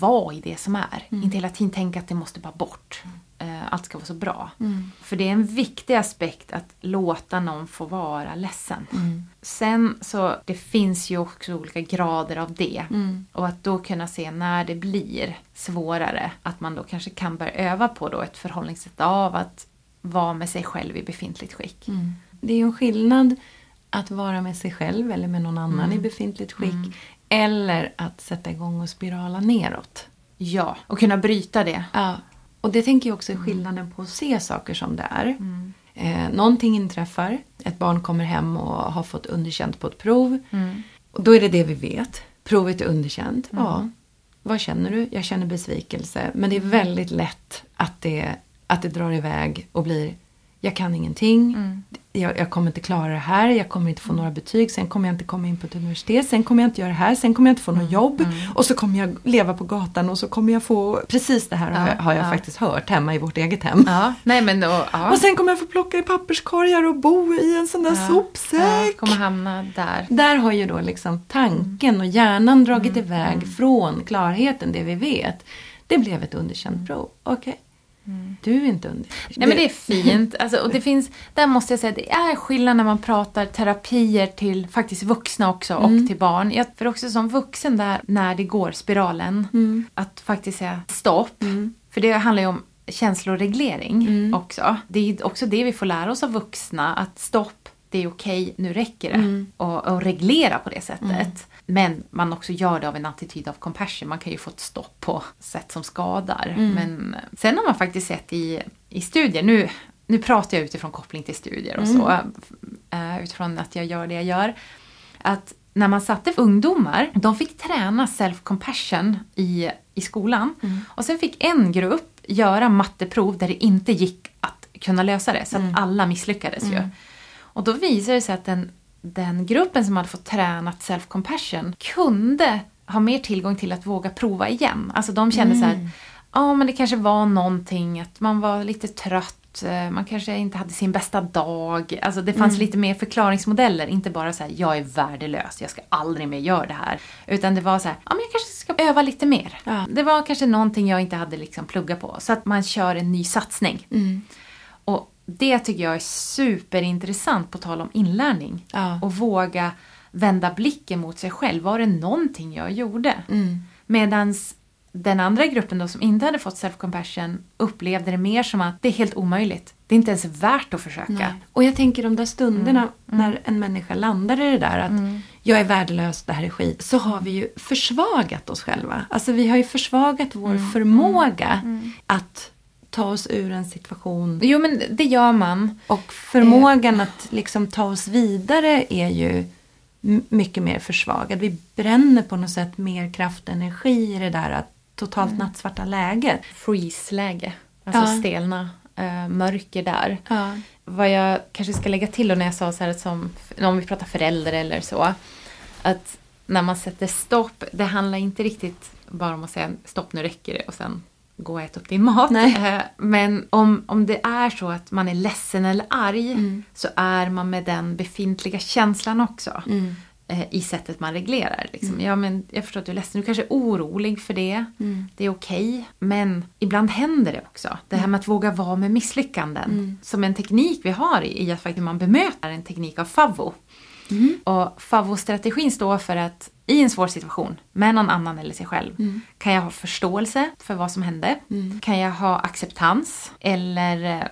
vara i det som är. Mm. Inte hela tiden tänka att det måste bara bort. Mm. Allt ska vara så bra. Mm. För det är en viktig aspekt att låta någon få vara ledsen. Mm. Sen så, det finns ju också olika grader av det. Mm. Och att då kunna se när det blir svårare, att man då kanske kan börja öva på då ett förhållningssätt av att vara med sig själv i befintligt skick. Mm. Det är ju en skillnad att vara med sig själv eller med någon annan i befintligt skick eller att sätta igång och spirala neråt. Ja, och kunna bryta det. Ja. Och det tänker jag också är skillnaden på att se saker som det är. Mm. Eh, någonting inträffar, ett barn kommer hem och har fått underkänt på ett prov. Mm. Och då är det det vi vet. Provet är underkänt. Mm. Ja. Vad känner du? Jag känner besvikelse. Men det är väldigt lätt att det, att det drar iväg och blir jag kan ingenting. Mm jag, jag, kommer inte klara det här, jag kommer inte få några betyg, sen kommer jag inte komma in på ett universitet, sen kommer jag inte göra det här, sen kommer jag inte få något mm, jobb mm. och så kommer jag leva på gatan och så kommer jag få, precis det här ja, har jag, har jag ja. faktiskt hört hemma i vårt eget hem. Ja. Nej, men då. Och sen kommer jag få plocka i papperskorgar och bo i en sån där ja, sopsäck. Kommer hamna där. Där har ju då liksom tanken och hjärnan dragit mm, iväg mm. från klarheten, det vi vet. Det blev ett underkänt prov. Okej, okay. Mm. Du är inte under. Nej men det är fint. Alltså, och det finns, där måste jag säga, det är skillnad när man pratar terapier till faktiskt vuxna också och mm. till barn. Jag, för också som vuxen där, när det går spiralen, mm. att faktiskt säga stopp. Mm. För det handlar ju om känsloreglering mm. också. Det är också det vi får lära oss av vuxna, att stopp, det är okej, nu räcker det. Mm. Och, och reglera på det sättet. Men man också gör det av en attityd av compassion. Man kan ju få ett stopp på sätt som skadar. Mm. Men sen har man faktiskt sett i, i studier, nu, nu pratar jag utifrån koppling till studier och mm. så, uh, utifrån att jag gör det jag gör, att när man satte ungdomar, de fick träna self-compassion i, i skolan. Mm. Och sen fick en grupp göra matteprov där det inte gick att kunna lösa det, så att mm. alla misslyckades ju. Mm. Och då visade det sig att den den gruppen som hade fått tränat self-compassion kunde ha mer tillgång till att våga prova igen. Alltså de kände mm. så här, ja men det kanske var någonting, att man var lite trött, eh, man kanske inte hade sin bästa dag. Alltså det fanns mm. lite mer förklaringsmodeller, inte bara så här, jag är värdelös, jag ska aldrig mer göra det här. Utan det var så här, ja men jag kanske ska öva lite mer. Ja. Det var kanske någonting jag inte hade liksom pluggat på. Så att man kör en ny satsning. Mm. Det tycker jag är superintressant på tal om inlärning. Ja. Och våga vända blicken mot sig själv. Var det någonting jag gjorde? Mm. Medan den andra gruppen då som inte hade fått self-compassion upplevde det mer som att det är helt omöjligt. Det är inte ens värt att försöka. Nej. Och jag tänker de där stunderna mm. Mm. när en människa landar i det där att mm. jag är värdelös, det här är skit. Så har vi ju försvagat oss själva. Alltså vi har ju försvagat vår mm. förmåga mm. att ta oss ur en situation. Jo, men det gör man. Och förmågan att liksom ta oss vidare är ju mycket mer försvagad. Vi bränner på något sätt mer kraft och energi i det där totalt mm. nattsvarta läget. Freeze-läge. Alltså ja. stelna, äh, mörker där. Ja. Vad jag kanske ska lägga till då när jag sa så här som, om vi pratar förälder eller så. Att när man sätter stopp, det handlar inte riktigt bara om att säga stopp nu räcker det och sen gå och äta upp din mat. Nej. Eh, men om, om det är så att man är ledsen eller arg mm. så är man med den befintliga känslan också. Mm. Eh, I sättet man reglerar. Liksom. Mm. Ja, men jag förstår att du är ledsen, du kanske är orolig för det. Mm. Det är okej. Okay. Men ibland händer det också. Det här mm. med att våga vara med misslyckanden. Mm. Som en teknik vi har i att faktiskt man bemöter en teknik av FAVO. Mm. Och FAVO-strategin står för att i en svår situation med någon annan eller sig själv mm. kan jag ha förståelse för vad som hände. Mm. Kan jag ha acceptans eller eh,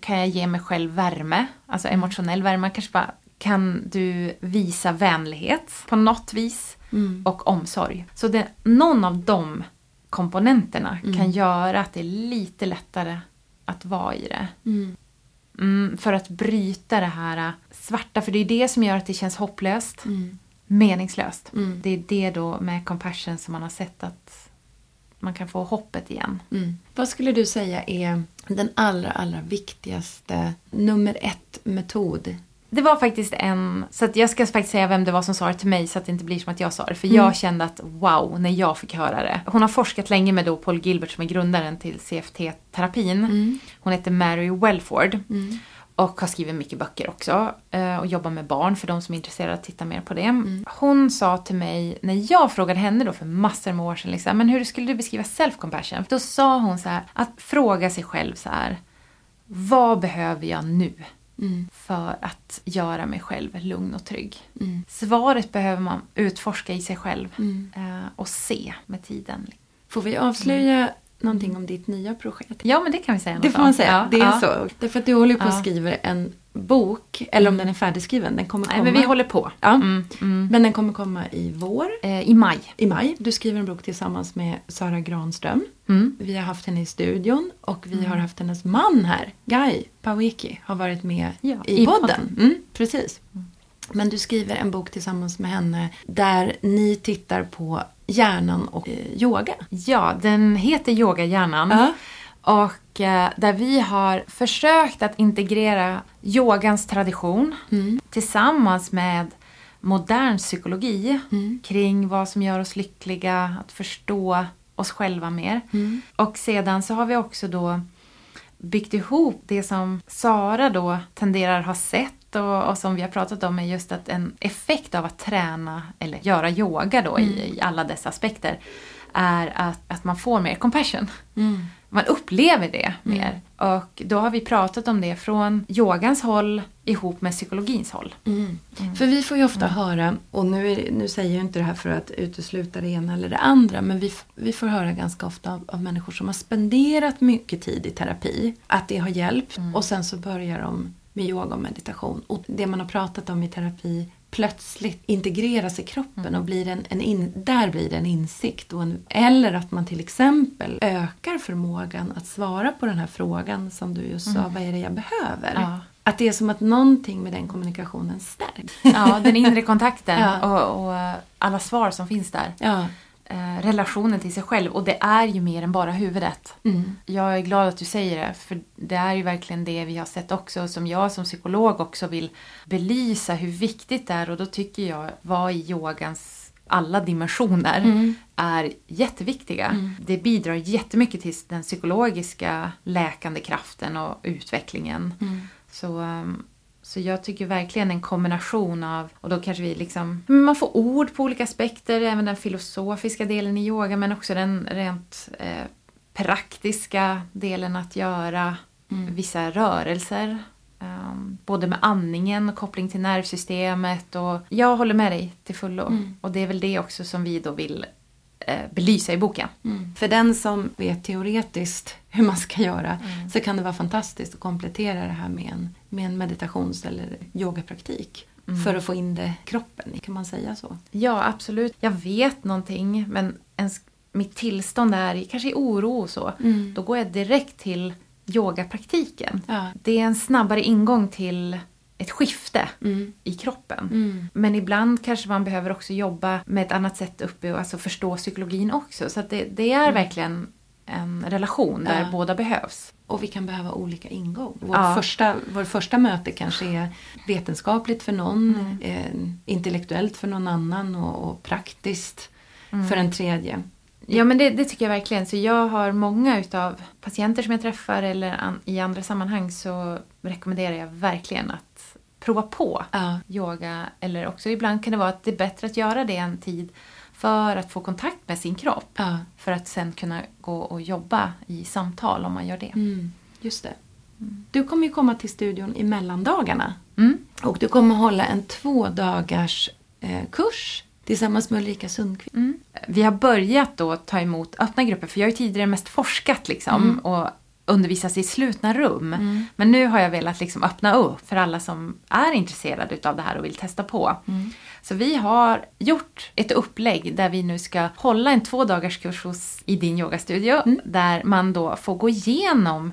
kan jag ge mig själv värme, alltså mm. emotionell värme. Kanske bara, kan du visa vänlighet på något vis mm. och omsorg. Så det, någon av de komponenterna kan göra att det är lite lättare att vara i det. Mm, för att bryta det här äh, svarta, för det är det som gör att det känns hopplöst, meningslöst. Mm. Det är det då med compassion som man har sett att man kan få hoppet igen. Mm. Vad skulle du säga är den allra, allra viktigaste nummer ett metod? Det var faktiskt en, så att jag ska faktiskt säga vem det var som sa det till mig så att det inte blir som att jag sa det. För Mm. jag kände att wow, när jag fick höra det. Hon har forskat länge med då Paul Gilbert som är grundaren till CFT-terapin. Mm. Hon heter Mary Welford. Och har skrivit mycket böcker också. eh, Och jobbar med barn för de som är intresserade att titta mer på det. Hon sa till mig, när jag frågade henne då för massor med år sedan, liksom, men hur skulle du beskriva self-compassion? Då sa hon så här, att fråga sig själv så här, vad behöver jag nu? För att göra mig själv lugn och trygg. Svaret behöver man utforska i sig själv. eh, Och se med tiden. Får vi avslöja någonting om ditt nya projekt? Ja, men det kan vi säga Det får man säga. Ja, det är ja. så. Därför att du håller på Ja. att skriva en bok, eller om den är färdigskriven. Den kommer Nej, komma. men vi håller på. Ja. Mm, mm. Men den kommer komma i vår, Eh, I maj. i maj. Du skriver en bok tillsammans med Sara Granström. Mm. Vi har haft henne i studion och vi har haft hennes man här, Guy Pawiki, har varit med Ja, i, i podden. podden. Mm, precis. Men du skriver en bok tillsammans med henne där ni tittar på hjärnan och eh, yoga. Ja, den heter Yoga hjärnan. Ja. Och eh, där vi har försökt att integrera yogans tradition tillsammans med modern psykologi kring vad som gör oss lyckliga, att förstå oss själva mer. Och sedan så har vi också då byggt ihop det som Sara då tenderar ha sett och, och som vi har pratat om är just att en effekt av att träna eller göra yoga då i, i alla dessa aspekter är att, att man får mer compassion. Man upplever det mer. Och då har vi pratat om det från yogans håll ihop med psykologins håll. För vi får ju ofta höra, och nu, är, nu säger jag inte det här för att utesluta det ena eller det andra, men vi, vi får höra ganska ofta av, av människor som har spenderat mycket tid i terapi, att det har hjälpt och sen så börjar de med yoga och meditation. Och det man har pratat om i terapi plötsligt integreras i kroppen och blir en, en in, där blir det en insikt. Och en, eller att man till exempel ökar förmågan att svara på den här frågan som du just sa, vad är det jag behöver? Ja. Att det är som att någonting med den kommunikationen stärks. Ja, den inre kontakten Ja. och, och alla svar som finns där. Ja. Eh, relationen till sig själv och det är ju mer än bara huvudet. Mm. Jag är glad att du säger det för det är ju verkligen det vi har sett också som jag som psykolog också vill belysa hur viktigt det är och då tycker jag vad i yogans alla dimensioner Mm. är jätteviktiga. Det bidrar jättemycket till den psykologiska läkande kraften och utvecklingen. Mm. Så, um, så jag tycker verkligen en kombination av, och då kanske vi liksom, man får ord på olika aspekter, även den filosofiska delen i yoga men också den rent eh, praktiska delen att göra vissa rörelser. Um, både med andningen och koppling till nervsystemet och jag håller med dig till fullo. Och det är väl det också som vi då vill belysa i boken. För den som vet teoretiskt hur man ska göra så kan det vara fantastiskt att komplettera det här med en, med en meditations eller yogapraktik. För att få in det i kroppen, kan man säga så? Ja, absolut. Jag vet någonting, men ens, mitt tillstånd är kanske i oro och så. Då går jag direkt till yogapraktiken. Ja. Det är en snabbare ingång till ett skifte Mm. i kroppen. Men ibland kanske man behöver också jobba med ett annat sätt uppe och alltså förstå psykologin också. Så det, det är verkligen en relation där Ja. båda behövs. Och vi kan behöva olika ingång. Vår, Ja. första, vår första möte kanske är vetenskapligt för någon, eh, intellektuellt för någon annan och, och praktiskt för en tredje. Ja men det, det tycker jag verkligen. Så jag har många utav patienter som jag träffar eller an, i andra sammanhang så rekommenderar jag verkligen att prova på Ja. yoga. Eller också ibland kan det vara att det är bättre att göra det en tid för att få kontakt med sin kropp. Ja. För att sen kunna gå och jobba i samtal om man gör det. Mm, just det. Du kommer ju komma till studion i mellandagarna. Mm. Och du kommer hålla en två dagars eh, kurs tillsammans med Ulrika Sundqvist. Vi har börjat då ta emot öppna grupper för jag har ju tidigare mest forskat liksom. Och undervisas i slutna rum. Mm. Men nu har jag velat liksom öppna upp för alla som är intresserade utav det här och vill testa på. Mm. Så vi har gjort ett upplägg där vi nu ska hålla en två dagars kurs hos, i din yogastudio. Mm. Där man då får gå igenom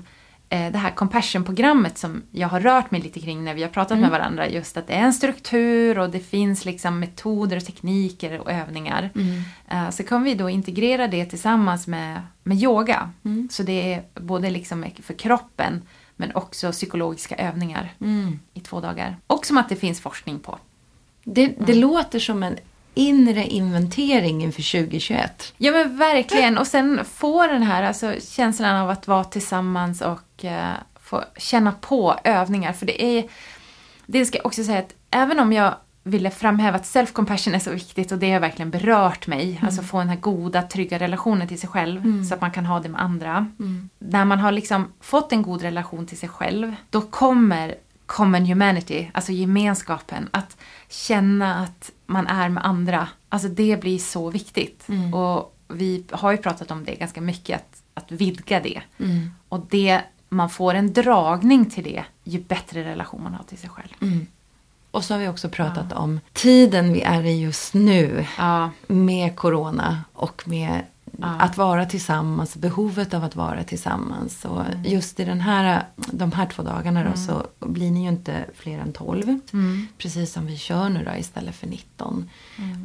det här compassion-programmet som jag har rört mig lite kring när vi har pratat Mm. med varandra. Just att det är en struktur och det finns liksom metoder och tekniker och övningar. Mm. Eh, Så kan vi då integrera det tillsammans med, med yoga. Mm. Så det är både liksom för kroppen men också psykologiska övningar Mm. i två dagar. Och som att det finns forskning på. Det, det låter som en inre inventering inför 2021. Ja men verkligen. Och sen få den här alltså, känslan av att vara tillsammans och eh, få känna på övningar. För det är, det ska jag också säga att även om jag ville framhäva att self-compassion är så viktigt och det har verkligen berört mig. Alltså få den här goda, trygga relationen till sig själv så att man kan ha det med andra. När man har liksom fått en god relation till sig själv, då kommer common humanity, alltså gemenskapen, att känna att man är med andra. Alltså det blir så viktigt. Och vi har ju pratat om det ganska mycket, att, att vidga det. Och det, man får en dragning till det, ju bättre relation man har till sig själv. Mm. Och så har vi också pratat om tiden vi är i just nu Ja, med corona och med Ja. att vara tillsammans, behovet av att vara tillsammans. Och just i den här, de här två dagarna då, så blir ni ju inte fler än 12. Mm. Precis som vi kör nu då istället för 19.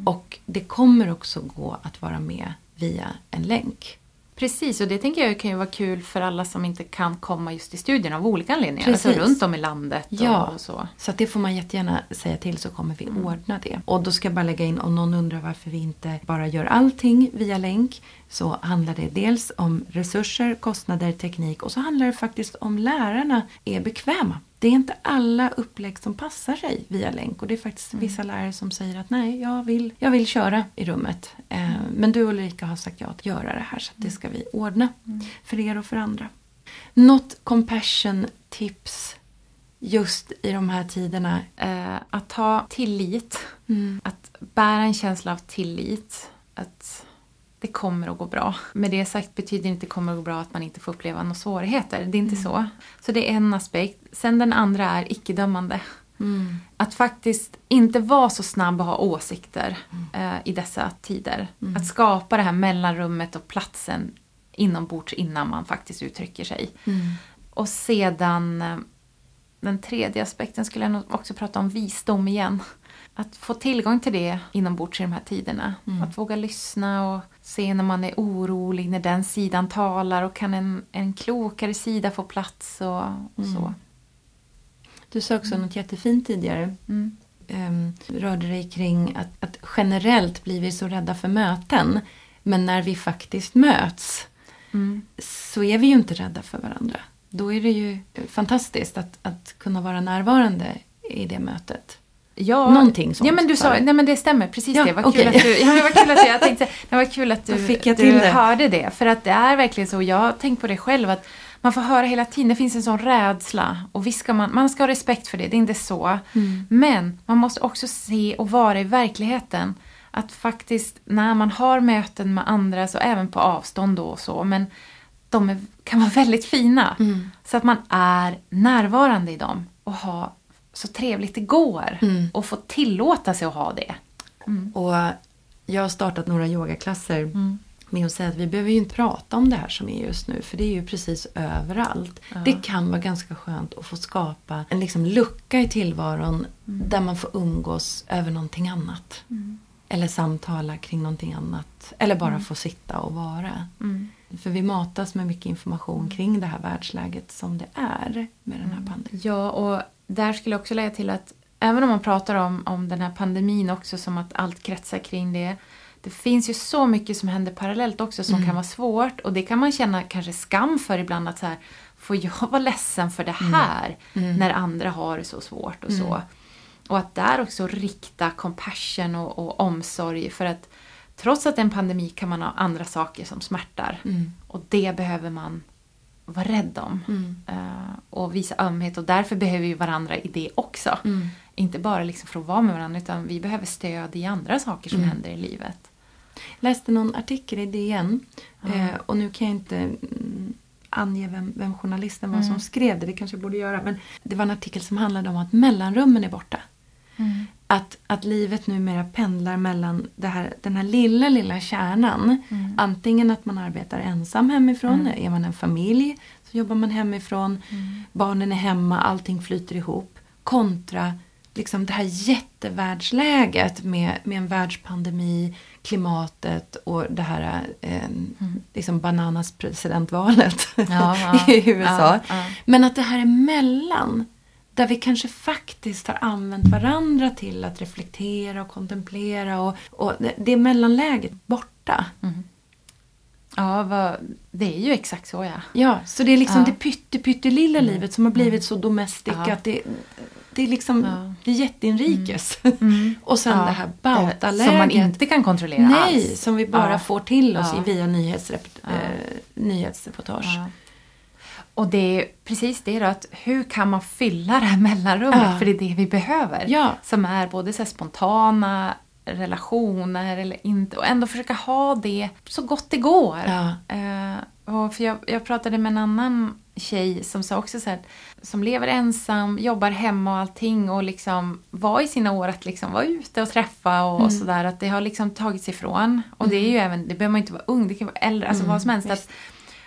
Och det kommer också gå att vara med via en länk. Precis, och det tänker jag kan ju vara kul för alla som inte kan komma just till studien av olika anledningar. Precis. Alltså runt om i landet Ja. och, så. Så det får man jättegärna säga till så kommer vi Mm. ordna det. Och då ska jag bara lägga in om någon undrar varför vi inte bara gör allting via länk. Så handlar det dels om resurser, kostnader, teknik och så handlar det faktiskt om lärarna är bekväma. Det är inte alla upplägg som passar sig via länk och det är faktiskt Mm. vissa lärare som säger att nej, jag vill, jag vill köra i rummet. Eh, men du Ulrika har sagt ja att göra det här så det ska vi ordna för er och för andra. Något compassion tips just i de här tiderna? Eh, att ha tillit, Mm. att bära en känsla av tillit. Att det kommer att gå bra. Med det sagt betyder inte att det kommer att gå bra att man inte får uppleva några svårigheter. Det är inte så. Så det är en aspekt. Sen den andra är icke-dömande. Mm. Att faktiskt inte vara så snabb att ha åsikter eh, i dessa tider. Att skapa det här mellanrummet och platsen inombords innan man faktiskt uttrycker sig. Mm. Och sedan eh, den tredje aspekten skulle jag också prata om visdom igen. Att få tillgång till det inombords i de här tiderna. Att våga lyssna och se när man är orolig, när den sidan talar och kan en, en klokare sida få plats och, och så. Du sa också något jättefint tidigare. Mm. Um, rörde dig kring att, att generellt blir vi så rädda för möten. Men när vi faktiskt möts Mm. så är vi ju inte rädda för varandra. Då är det ju fantastiskt att, att kunna vara närvarande i det mötet. Ja, Någonting sånt, Ja, men du sa nej men det stämmer, precis Ja, det. Var okej. kul att du, ja, det var kul att du, jag tänkte, kul att du, det. hörde det. För att det är verkligen så, jag har tänkt på det själv, att man får höra hela tiden, det finns en sån rädsla. Och visst ska man, man ska ha respekt för det, det är inte så. Mm. Men man måste också se och vara i verkligheten. Att faktiskt när man har möten med andra, så även på avstånd då och så, men de är, kan vara väldigt fina. Mm. Så att man är närvarande i dem och ha så trevligt det går. Mm. Och få tillåta sig att ha det. Och jag har startat några yogaklasser Mm. med att säga att vi behöver ju inte prata om det här som är just nu. För det är ju precis överallt. Det kan vara ganska skönt att få skapa en liksom lucka i tillvaron där man får umgås över någonting annat. Eller samtala kring någonting annat. Eller bara få sitta och vara. Mm. För vi matas med mycket information kring det här världsläget som det är med den här Mm. pandemin. Ja, och där skulle jag också lägga till att även om man pratar om, om den här pandemin också som att allt kretsar kring det. Det finns ju så mycket som händer parallellt också som kan vara svårt och det kan man känna kanske skam för ibland att så här, får jag vara ledsen för det här när andra har det så svårt och så. Och att där också rikta compassion och, och omsorg för att trots att det är en pandemi kan man ha andra saker som smärtar. Mm. Och det behöver man vara rädd om. Eh, och visa ömhet och därför behöver vi varandra i det också. Mm. Inte bara liksom för att vara med varandra utan vi behöver stöd i andra saker som händer i livet. läste någon artikel i DN eh, och nu kan jag inte mm, ange vem, vem journalisten var som skrev det, det kanske jag borde göra. Men det var en artikel som handlade om att mellanrummen är borta. Att, att livet numera pendlar mellan här, den här lilla, lilla kärnan. Antingen att man arbetar ensam hemifrån, är man en familj så jobbar man hemifrån, barnen är hemma, allting flyter ihop. Kontra liksom det här jättevärldsläget med, med en världspandemi, klimatet och det här eh, liksom bananas presidentvalet Ja, ja. i USA. Ja. Men att det här emellan, där vi kanske faktiskt har använt varandra till att reflektera och kontemplera och, och det, det mellanläget borta. Ja, vad, det är ju exakt så ja. Ja, så det är liksom Ja. det pytte, pyttelilla livet som har blivit så domestic Ja. att det, det är liksom, Ja. det är jätteinrikes. och sen Ja, det här bautaläget. Som man inte kan kontrollera Nej, alls. som vi bara får till oss via nyhetsrep- eh, nyhetsreportage. Och det är precis det då, att hur kan man fylla det här mellanrummet? Ja. För det är det vi behöver. Ja. Som är både så spontana relationer eller inte och ändå försöka ha det så gott det går. Ja. Eh, och för jag, jag pratade med en annan tjej som sa också så här, som lever ensam, jobbar hemma och allting och liksom var i sina år att liksom vara ute och träffa och, Mm. och sådär. Att det har liksom tagits ifrån. Och det är ju även, det behöver man inte vara ung, det kan vara äldre, alltså Mm, vad som helst. Att,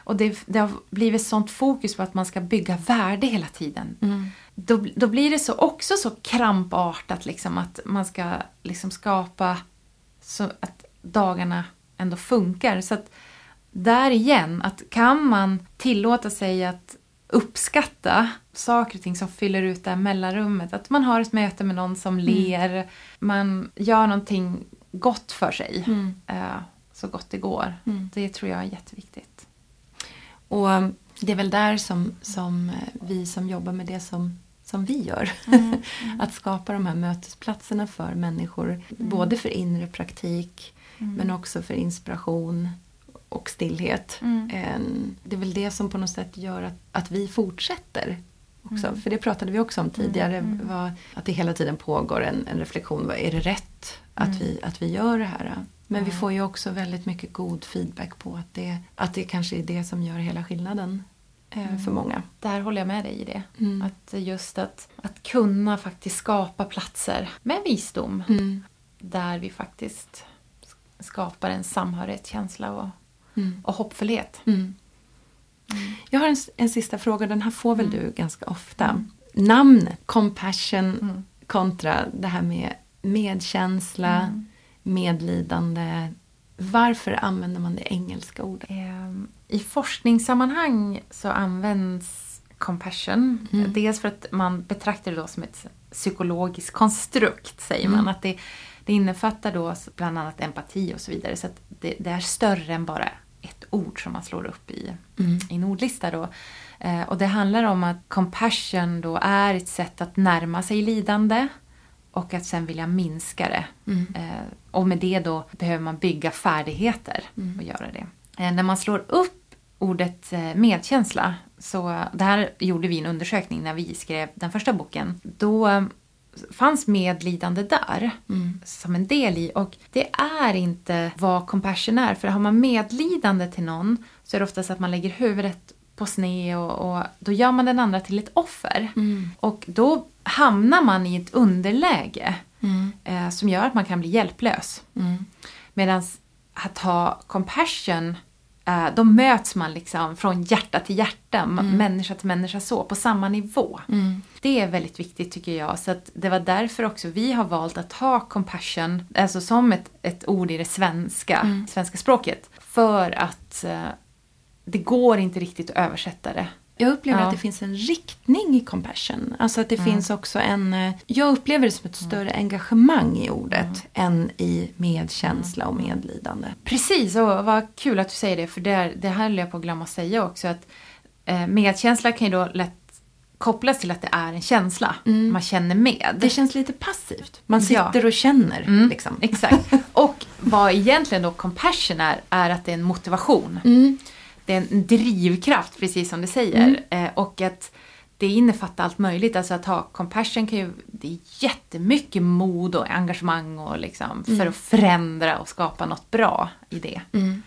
och det, det har blivit sånt fokus på att man ska bygga värde hela tiden. Mm. Då, då blir det så också så krampartat liksom att man ska liksom skapa så att dagarna ändå funkar. Så att där igen, att kan man tillåta sig att uppskatta saker och ting som fyller ut det här mellanrummet. Att man har ett möte med någon som ler, man gör någonting gott för sig. Mm. eh, så gott det går. Mm. Det tror jag är jätteviktigt. Och um, det är väl där som, som eh, vi som jobbar med det som, som vi gör. Mm. att skapa de här mötesplatserna för människor. Både för inre praktik men också för inspiration och stillhet. Mm. Det är väl det som på något sätt gör att, att vi fortsätter. Också. Mm. För det pratade vi också om tidigare. Vad, att det hela tiden pågår en, en reflektion. Vad, är det rätt att, Mm. vi, att vi gör det här? Men vi får ju också väldigt mycket god feedback på att det, att det kanske är det som gör hela skillnaden eh, för många. Där håller jag med dig i det. Mm. Att just att, att kunna faktiskt skapa platser med visdom. Mm. Där vi faktiskt skapar en samhörighetskänsla och, Mm. och hoppfullhet. Mm. Jag har en, en sista fråga, den här får väl du ganska ofta. Mm. Namn, compassion Mm. kontra det här med medkänsla, Mm. medlidande. Varför använder man det engelska ordet? Ehm, I forskningssammanhang så används compassion. Mm. Dels för att man betraktar det då som ett psykologiskt konstrukt, säger Mm. man. Att det, det innefattar då bland annat empati och så vidare. Så det, det är större än bara ett ord som man slår upp i, Mm. i en ordlista. Då. Eh, och det handlar om att compassion då är ett sätt att närma sig lidande och att sen vilja minska det. Mm. Eh, och med det då behöver man bygga färdigheter Mm. och göra det. Eh, när man slår upp ordet eh, medkänsla, så det här gjorde vi en undersökning när vi skrev den första boken. Då fanns medlidande där Mm. som en del i och det är inte vad compassion är. För har man medlidande till någon så är det oftast att man lägger huvudet på sned och, och då gör man den andra till ett offer. Mm. Och då hamnar man i ett underläge Mm. eh, som gör att man kan bli hjälplös. Mm. Medan att ha compassion, eh, då möts man liksom från hjärta till hjärta, m- människa till människa så, på samma nivå. Mm. Det är väldigt viktigt tycker jag. Så att det var därför också vi har valt att ha compassion, alltså som ett, ett ord i det svenska, svenska språket. För att eh, det går inte riktigt att översätta det. Jag upplever Ja. att det finns en riktning i compassion. Alltså att det Mm. finns också en... eh, Jag upplever det som ett större engagemang i ordet Mm. än i medkänsla och medlidande. Precis, och vad kul att du säger det, för det, det här höll jag på att glömma säga också. Att eh, medkänsla kan ju då lätt kopplas till att det är en känsla. Man känner med. Det känns lite passivt. Man Ja. sitter och känner. Mm, Liksom. Exakt. Och vad egentligen då compassion är, är att det är en motivation. Mm. Det är en drivkraft, precis som du säger. Eh, och att det innefattar allt möjligt. Alltså att ha compassion kan ju, det är jättemycket mod och engagemang och liksom för att förändra och skapa något bra i det. Mm.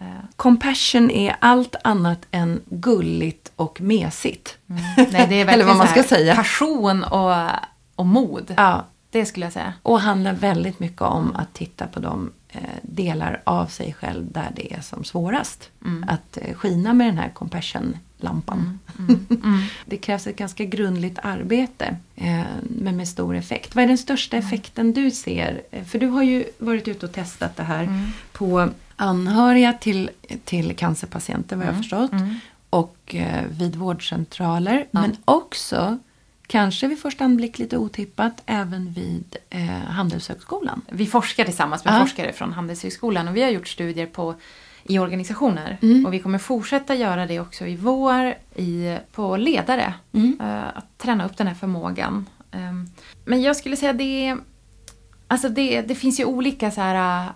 Eh, Compassion är allt annat än gulligt och mesigt. Nej, det är verkligen Eller vad man ska säga. passion och, och mod. Ja, Det skulle jag säga. och handlar väldigt mycket om att titta på de delar av sig själv där det är som svårast. Att eh, skina med den här compassion-lampan. det krävs ett ganska grundligt arbete, eh, men med stor effekt. Vad är den största effekten du ser? Eh, För du har ju varit ute och testat det här på anhöriga till, till cancerpatienter, vad jag har förstått. Och eh, vid vårdcentraler, men också Kanske vid första anblick lite otippat även vid eh, Handelshögskolan. Vi forskar tillsammans med Ja. forskare från Handelshögskolan och vi har gjort studier på, i organisationer. Mm. Och vi kommer fortsätta göra det också i vår i, på ledare. Mm. Eh, att träna upp den här förmågan. Ehm, men jag skulle säga det, alltså det, det finns ju olika så här uh,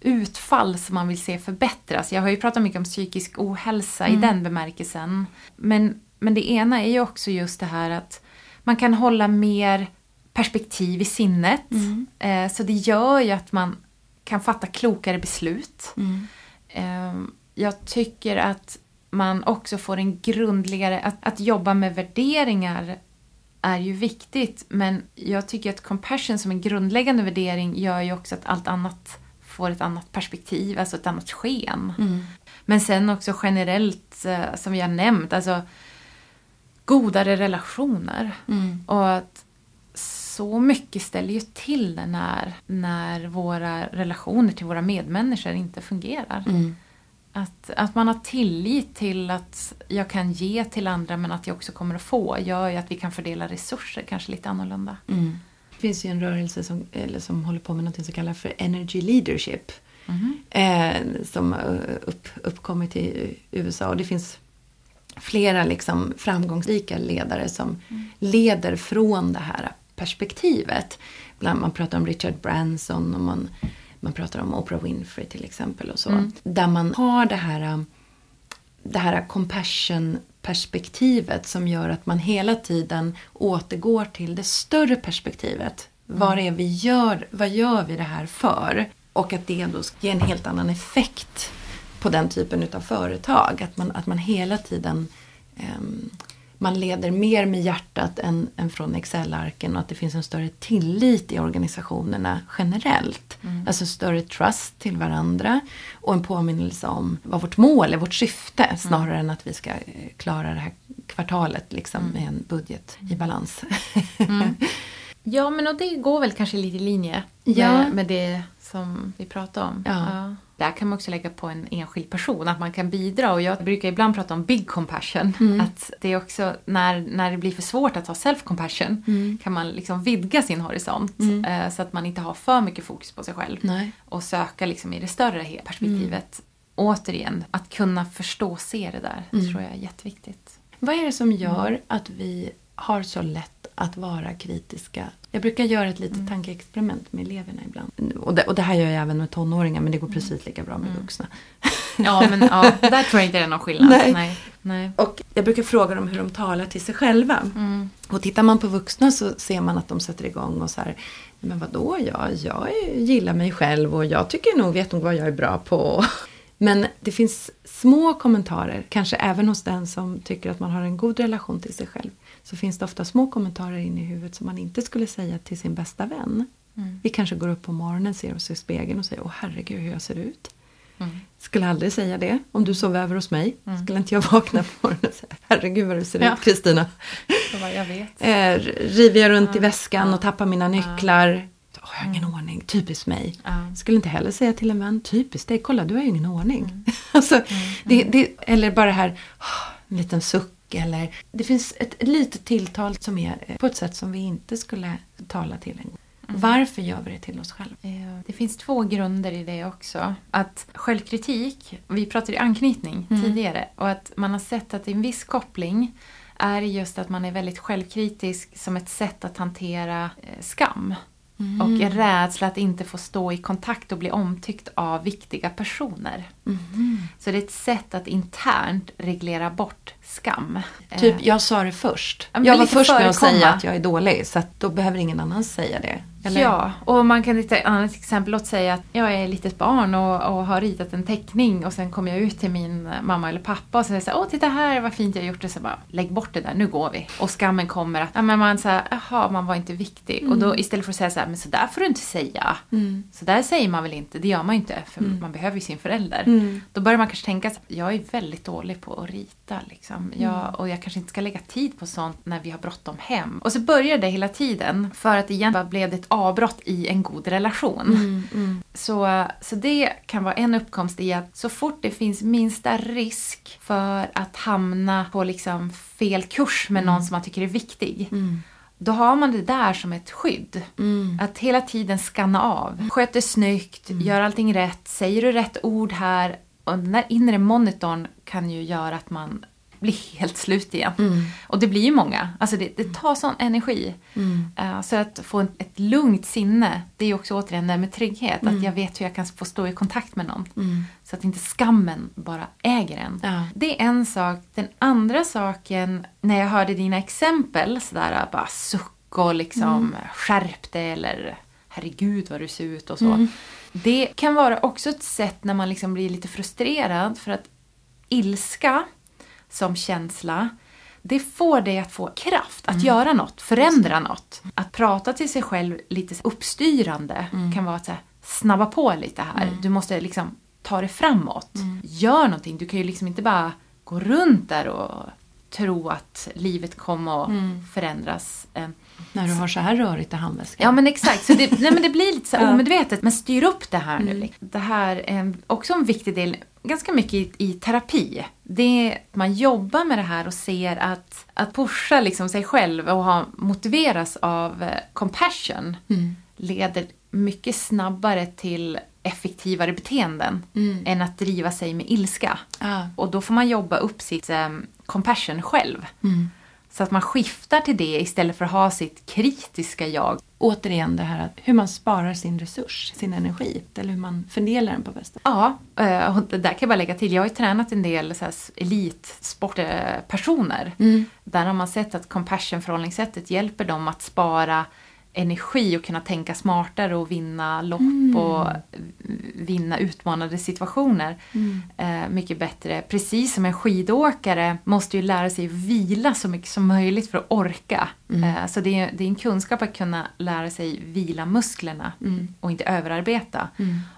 utfall som man vill se förbättras. Jag har ju pratat mycket om psykisk ohälsa i den bemärkelsen. Men, men det ena är ju också just det här att man kan hålla mer perspektiv i sinnet. Eh, så det gör ju att man kan fatta klokare beslut. Eh, jag tycker att man också får en grundligare... Att, att jobba med värderingar är ju viktigt men jag tycker att compassion som en grundläggande värdering gör ju också att allt annat får ett annat perspektiv, alltså ett annat sken. Men sen också generellt, eh, som vi har nämnt, alltså godare relationer. Och att så mycket ställer ju till det när, när våra relationer till våra medmänniskor inte fungerar. Att, att man har tillit till att jag kan ge till andra men att jag också kommer att få gör ju att vi kan fördela resurser kanske lite annorlunda. Det finns ju en rörelse som, eller som håller på med något som kallas för energy leadership. Eh, som har upp, uppkommit i USA. Och det finns flera liksom framgångsrika ledare som leder från det här perspektivet. Bland, man pratar om Richard Branson och man, man pratar om Oprah Winfrey till exempel. och så. Där man har det här, det här compassion-perspektivet som gör att man hela tiden återgår till det större perspektivet. Vad är vi gör, vad gör vi det här för? Och att det då ska ge en helt annan effekt på den typen utav företag. Att man, att man hela tiden ehm, man leder mer med hjärtat än, än från Excel-arken och att det finns en större tillit i organisationerna generellt. Alltså större trust till varandra och en påminnelse om vad vårt mål är, vårt syfte snarare än att vi ska eh, klara det här kvartalet liksom, med en budget i balans. Ja, men och det går väl kanske lite i linje Ja. med, med det som vi pratade om. Ja. Där kan man också lägga på en enskild person, att man kan bidra. Och jag brukar ibland prata om big compassion. Mm. Att det är också när, när det blir för svårt att ha self compassion Mm. kan man liksom vidga sin horisont. Eh, så att man inte har för mycket fokus på sig själv. Nej. Och söka liksom i det större perspektivet. Återigen, att kunna förstå och se det där, det tror jag är jätteviktigt. Vad är det som gör att vi har så lätt att vara kritiska? Jag brukar göra ett litet tankeexperiment med eleverna ibland. Och det, och det här gör jag även med tonåringar men det går precis lika bra med vuxna. Ja, men ja, där tror jag inte det är någon skillnad. Nej. Nej. Nej. Och jag brukar fråga dem hur de talar till sig själva. Och tittar man på vuxna så ser man att de sätter igång och så här, men vadå, jag, jag gillar mig själv och jag tycker nog, vet nog vad jag är bra på. Men det finns små kommentarer, kanske även hos den som tycker att man har en god relation till sig själv. Så finns det ofta små kommentarer in i huvudet som man inte skulle säga till sin bästa vän. Vi kanske går upp på morgonen, ser oss i spegeln och säger åh herregud hur jag ser ut. Skulle aldrig säga det om du sov över hos mig. Skulle inte jag vakna på morgonen och säga herregud vad du ser Ja. ut Kristina. Jag vet. Eh, river jag runt i väskan och tappar mina nycklar. Åh, jag har ingen ordning, typiskt mig. Ja. Skulle inte heller säga till en vän, typiskt dig, kolla du har ju ingen ordning. alltså, Det, det, eller bara det här, en liten suck eller det finns ett, ett litet tilltal som är eh, på ett sätt som vi inte skulle tala till en gång. Varför gör vi det till oss själva? Eh, Det finns två grunder i det också. Att självkritik, vi pratade i anknytning tidigare, och att man har sett att en viss koppling är just att man är väldigt självkritisk som ett sätt att hantera eh, skam. Och en rädsla att inte få stå i kontakt och bli omtyckt av viktiga personer. Så det är ett sätt att internt reglera bort skam. Typ, Eh, jag sa det först. Ja, jag var först med att säga att jag är dålig, så då behöver ingen annan säga det. Eller? Ja, och man kan ta ett annat exempel. Låt säga att jag är ett litet barn och, och har ritat en teckning och sen kommer jag ut till min mamma eller pappa och säger så här, åh titta här vad fint jag har gjort det. Så bara, lägg bort det där, nu går vi. Och skammen kommer att, ja men man säger, jaha man var inte viktig. Och då istället för att säga så här, men så där får du inte säga. Så där säger man väl inte, det gör man ju inte för man behöver ju sin förälder. Då börjar man kanske tänka, här, jag är väldigt dålig på att rita liksom. Jag, och jag kanske inte ska lägga tid på sånt när vi har bråttom hem. Och så börjar det hela tiden för att bara blev det ett avbrott i en god relation. Så, så det kan vara en uppkomst i att så fort det finns minsta risk för att hamna på liksom fel kurs med någon som man tycker är viktig. Då har man det där som ett skydd. Att hela tiden skanna av. Sköter snyggt, gör allting rätt, säger du rätt ord här. Och den där inre monitorn kan ju göra att man blir helt slut igen. Och det blir ju många. Alltså det, det tar sån energi. Eh, så att få ett, ett lugnt sinne, det är ju också återigen det här med trygghet. Att jag vet hur jag kan få stå i kontakt med någon. Så att inte skammen bara äger en. Ja. Det är en sak. Den andra saken, när jag hörde dina exempel, sådär bara suck och liksom skärp dig eller herregud vad du ser ut och så. Det kan vara också ett sätt när man liksom blir lite frustrerad för att ilska som känsla det får dig att få kraft att göra något, förändra något. Att prata till sig själv lite uppstyrande kan vara att här, snabba på lite här. Du måste liksom ta det framåt. Gör någonting. Du kan ju liksom inte bara gå runt där och tro att livet kommer att förändras. Eh, När du har så här rörigt i handväskan. Ja men exakt, så det, nej, men det blir lite så här omedvetet. Men styr upp det här nu. liksom. Det här är också en viktig del, ganska mycket i, i terapi. Det är att man jobbar med det här och ser att, att pusha liksom sig själv och ha, motiveras av eh, compassion leder mycket snabbare till effektivare beteenden än att driva sig med ilska. Ja. Och då får man jobba upp sitt eh, compassion själv. Så att man skiftar till det istället för att ha sitt kritiska jag. Återigen det här att hur man sparar sin resurs, sin energi. Eller hur man fördelar den på bästa Ja, eh, och det där kan jag bara lägga till. Jag har ju tränat en del så här elitsportpersoner. Där har man sett att compassion-förhållningssättet hjälper dem att spara energi och kunna tänka smartare och vinna lopp och vinna utmanande situationer eh, mycket bättre. Precis som en skidåkare måste ju lära sig vila så mycket som möjligt för att orka. Eh, så det är, det är en kunskap att kunna lära sig vila musklerna och inte överarbeta.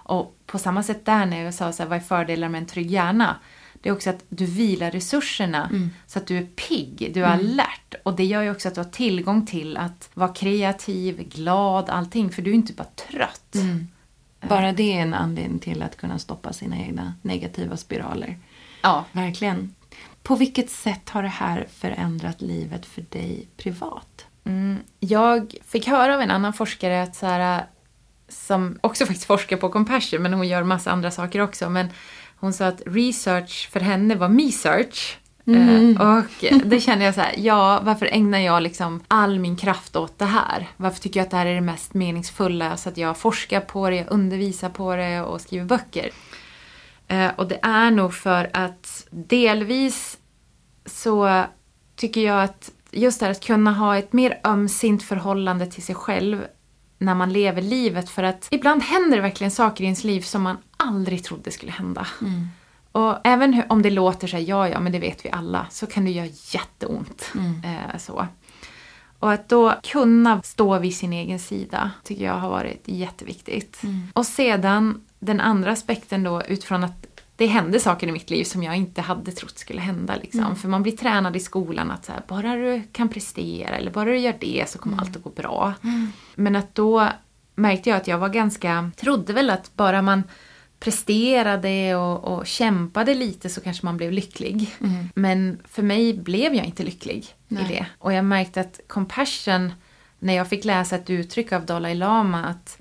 Och på samma sätt där när jag sa så här, vad är fördelar med en trygg hjärna? Det är också att du vilar resurserna så att du är pigg, du är alert. Och det gör ju också att du har tillgång till att vara kreativ, glad, allting. För du är inte bara trött. Bara det är en anledning till att kunna stoppa sina egna negativa spiraler. Ja. Verkligen. På vilket sätt har det här förändrat livet för dig privat? Mm. Jag fick höra av en annan forskare att så här, som också faktiskt forskar på compassion, men hon gör massa andra saker också. Men hon sa att research för henne var me-search. Eh, och det kände jag så här, ja varför ägnar jag liksom all min kraft åt det här? Varför tycker jag att det här är det mest meningsfulla? Så att jag forskar på det, jag undervisar på det och skriver böcker. Eh, och det är nog för att delvis så tycker jag att just det här att kunna ha ett mer ömsint förhållande till sig själv när man lever livet. För att ibland händer det verkligen saker i ens liv som man aldrig trodde skulle hända. Och även om det låter så här, ja ja men det vet vi alla, så kan det göra jätteont. Eh, så. Och att då kunna stå vid sin egen sida tycker jag har varit jätteviktigt. Och sedan den andra aspekten då utifrån att det hände saker i mitt liv som jag inte hade trott skulle hända. Liksom. För man blir tränad i skolan att så här, bara du kan prestera eller bara du gör det så kommer allt att gå bra. Men att då märkte jag att jag var ganska, trodde väl att bara man presterade och, och kämpade lite så kanske man blev lycklig. Men för mig blev jag inte lycklig Nej. i det. Och jag märkte att compassion, när jag fick läsa ett uttryck av Dalai Lama att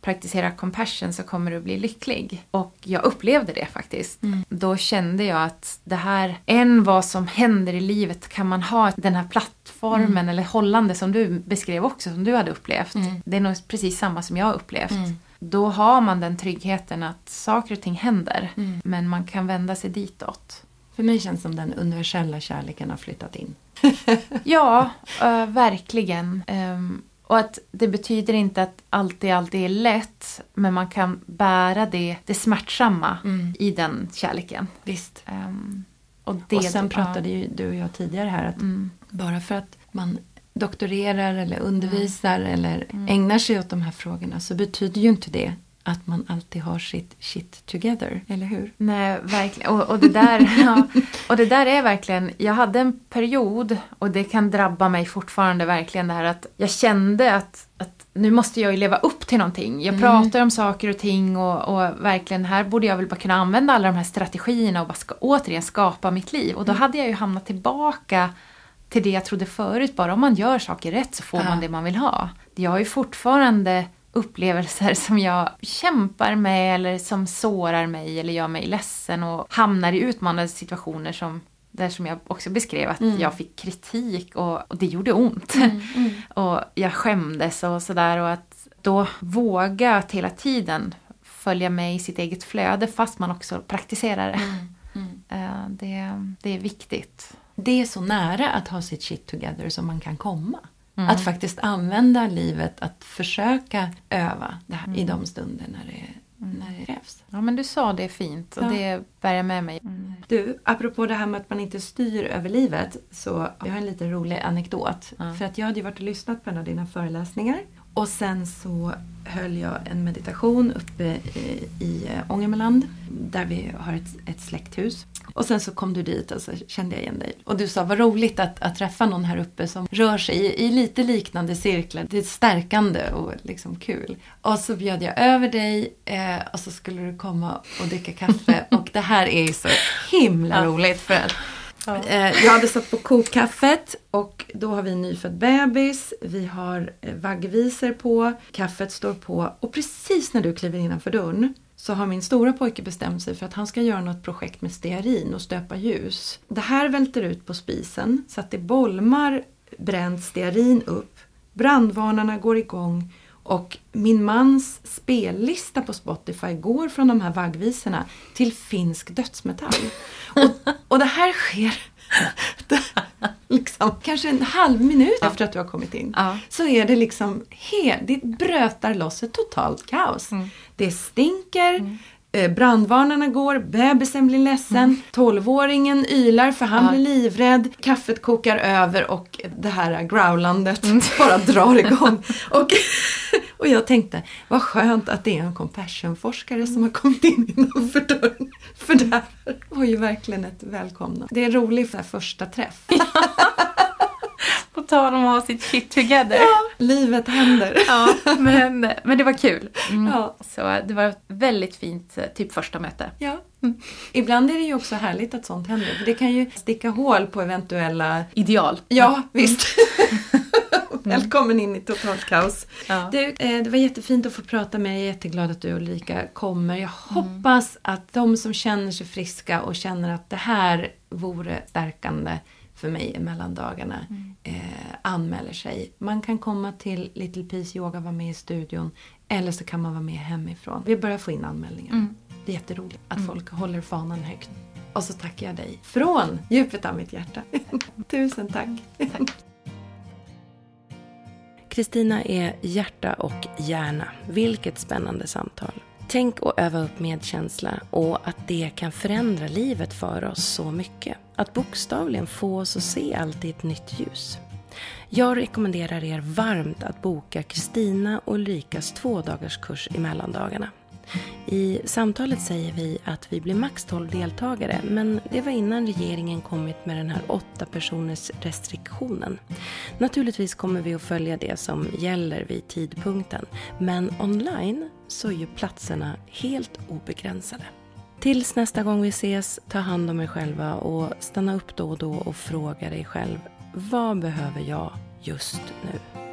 praktisera compassion så kommer du bli lycklig. Och jag upplevde det faktiskt. Då kände jag att det här, än vad som händer i livet kan man ha den här plattformen eller hållande som du beskrev också, som du hade upplevt. Det är nog precis samma som jag har upplevt. Då har man den tryggheten att saker och ting händer. Mm. Men man kan vända sig ditåt. För mig känns det som den universella kärleken har flyttat in. Ja, uh, verkligen. Um, och att det betyder inte att allt alltid är lätt, men man kan bära det, det smärtsamma Mm. i den kärleken. Visst. Um, och, det, och sen pratade ju du och jag tidigare här att Mm. bara för att man doktorerar eller undervisar eller ägnar sig åt de här frågorna så betyder ju inte det att man alltid har sitt shit together, eller hur? Nej, verkligen. Och, och, det där, ja, och det där är verkligen... Jag hade en period, och det kan drabba mig fortfarande verkligen, det här att jag kände att, att nu måste jag ju leva upp till någonting. Jag pratar om saker och ting och, och verkligen här borde jag väl bara kunna använda alla de här strategierna och bara ska, återigen skapa mitt liv. Och då hade jag ju hamnat tillbaka till det jag trodde förut. Bara om man gör saker rätt så får Ja. man det man vill ha. Jag har ju fortfarande upplevelser som jag kämpar med eller som sårar mig eller gör mig ledsen och hamnar i utmanande situationer som där som jag också beskrev att jag fick kritik och, och det gjorde ont. och jag skämdes och sådär och att då våga att hela tiden följa med i sitt eget flöde fast man också praktiserar det. Eh, det, det är viktigt. Det är så nära att ha sitt shit together som man kan komma. Att faktiskt använda livet att försöka öva det här i de stunder när det, när det krävs. Ja men du sa det fint och Ja. det bär jag med mig. Du, apropå det här med att man inte styr över livet så jag har en liten rolig anekdot. För att jag hade ju varit och lyssnat på en av dina föreläsningar och sen så höll jag en meditation uppe i, i eh, Ångermanland där vi har ett, ett släkthus. Och sen så kom du dit och så kände jag igen dig. Och du sa vad roligt att, att träffa någon här uppe som rör sig i, i lite liknande cirklar. Det är stärkande och liksom kul. Och så bjöd jag över dig eh, och så skulle du komma och dricka kaffe. och det här är ju så himla roligt för att Ja. Eh, jag hade satt på kokkaffet och då har vi en nyfödd bebis, vi har eh, vaggvisor på, kaffet står på och precis när du kliver innanför dörren så har min stora pojke bestämt sig för att han ska göra något projekt med stearin och stöpa ljus. Det här välter ut på spisen så att det bolmar bränt stearin upp. Brandvarnarna går igång och min mans spellista på Spotify går från de här vaggvisorna till finsk dödsmetall. Och, och det här sker liksom, kanske en halv minut efter att du har kommit in. Ja. Så är det liksom, he, det brötar loss ett totalt kaos. Det stinker, eh, brandvarnarna går, bebisen blir ledsen, tolvåringen ylar för han Ja. blir livrädd, kaffet kokar över och det här growlandet bara drar igång. Och, och jag tänkte, vad skönt att det är en compassionforskare som har kommit in innanför dörren. För det här var ju verkligen ett välkomna. Det är roligt för första träff. På tal om att ha sitt shit together. Livet händer. Ja, men, men det var kul. Mm. Ja. Så det var ett väldigt fint eh, typ första möte. Ja. Ibland är det ju också härligt att sånt händer. För det kan ju sticka hål på eventuella... Ideal. Ja, visst. Välkommen in i totalt kaos. Ja. Du, eh, det var jättefint att få prata med dig. Jag är jätteglad att du och Ulrika kommer. Jag hoppas att de som känner sig friska och känner att det här vore stärkande för mig i mellandagarna eh, anmäler sig. Man kan komma till Little Peace Yoga, vara med i studion eller så kan man vara med hemifrån. Vi börjar få in anmälningar. Det är jätteroligt att folk håller fanan högt. Och så tackar jag dig från djupet av mitt hjärta. Tusen tack. Tack. Kristina är hjärta och hjärna. Vilket spännande samtal. Tänk att öva upp medkänsla och att det kan förändra livet för oss så mycket. Att bokstavligen få oss att se allt i ett nytt ljus. Jag rekommenderar er varmt att boka Kristina och Ulrikas två dagars kurs i mellandagarna. I samtalet säger vi att vi blir max 12 deltagare men det var innan regeringen kommit med den här åtta personers restriktionen. Naturligtvis kommer vi att följa det som gäller vid tidpunkten men online så är ju platserna helt obegränsade. Tills nästa gång vi ses, ta hand om er själva och stanna upp då och då och fråga dig själv vad behöver jag just nu?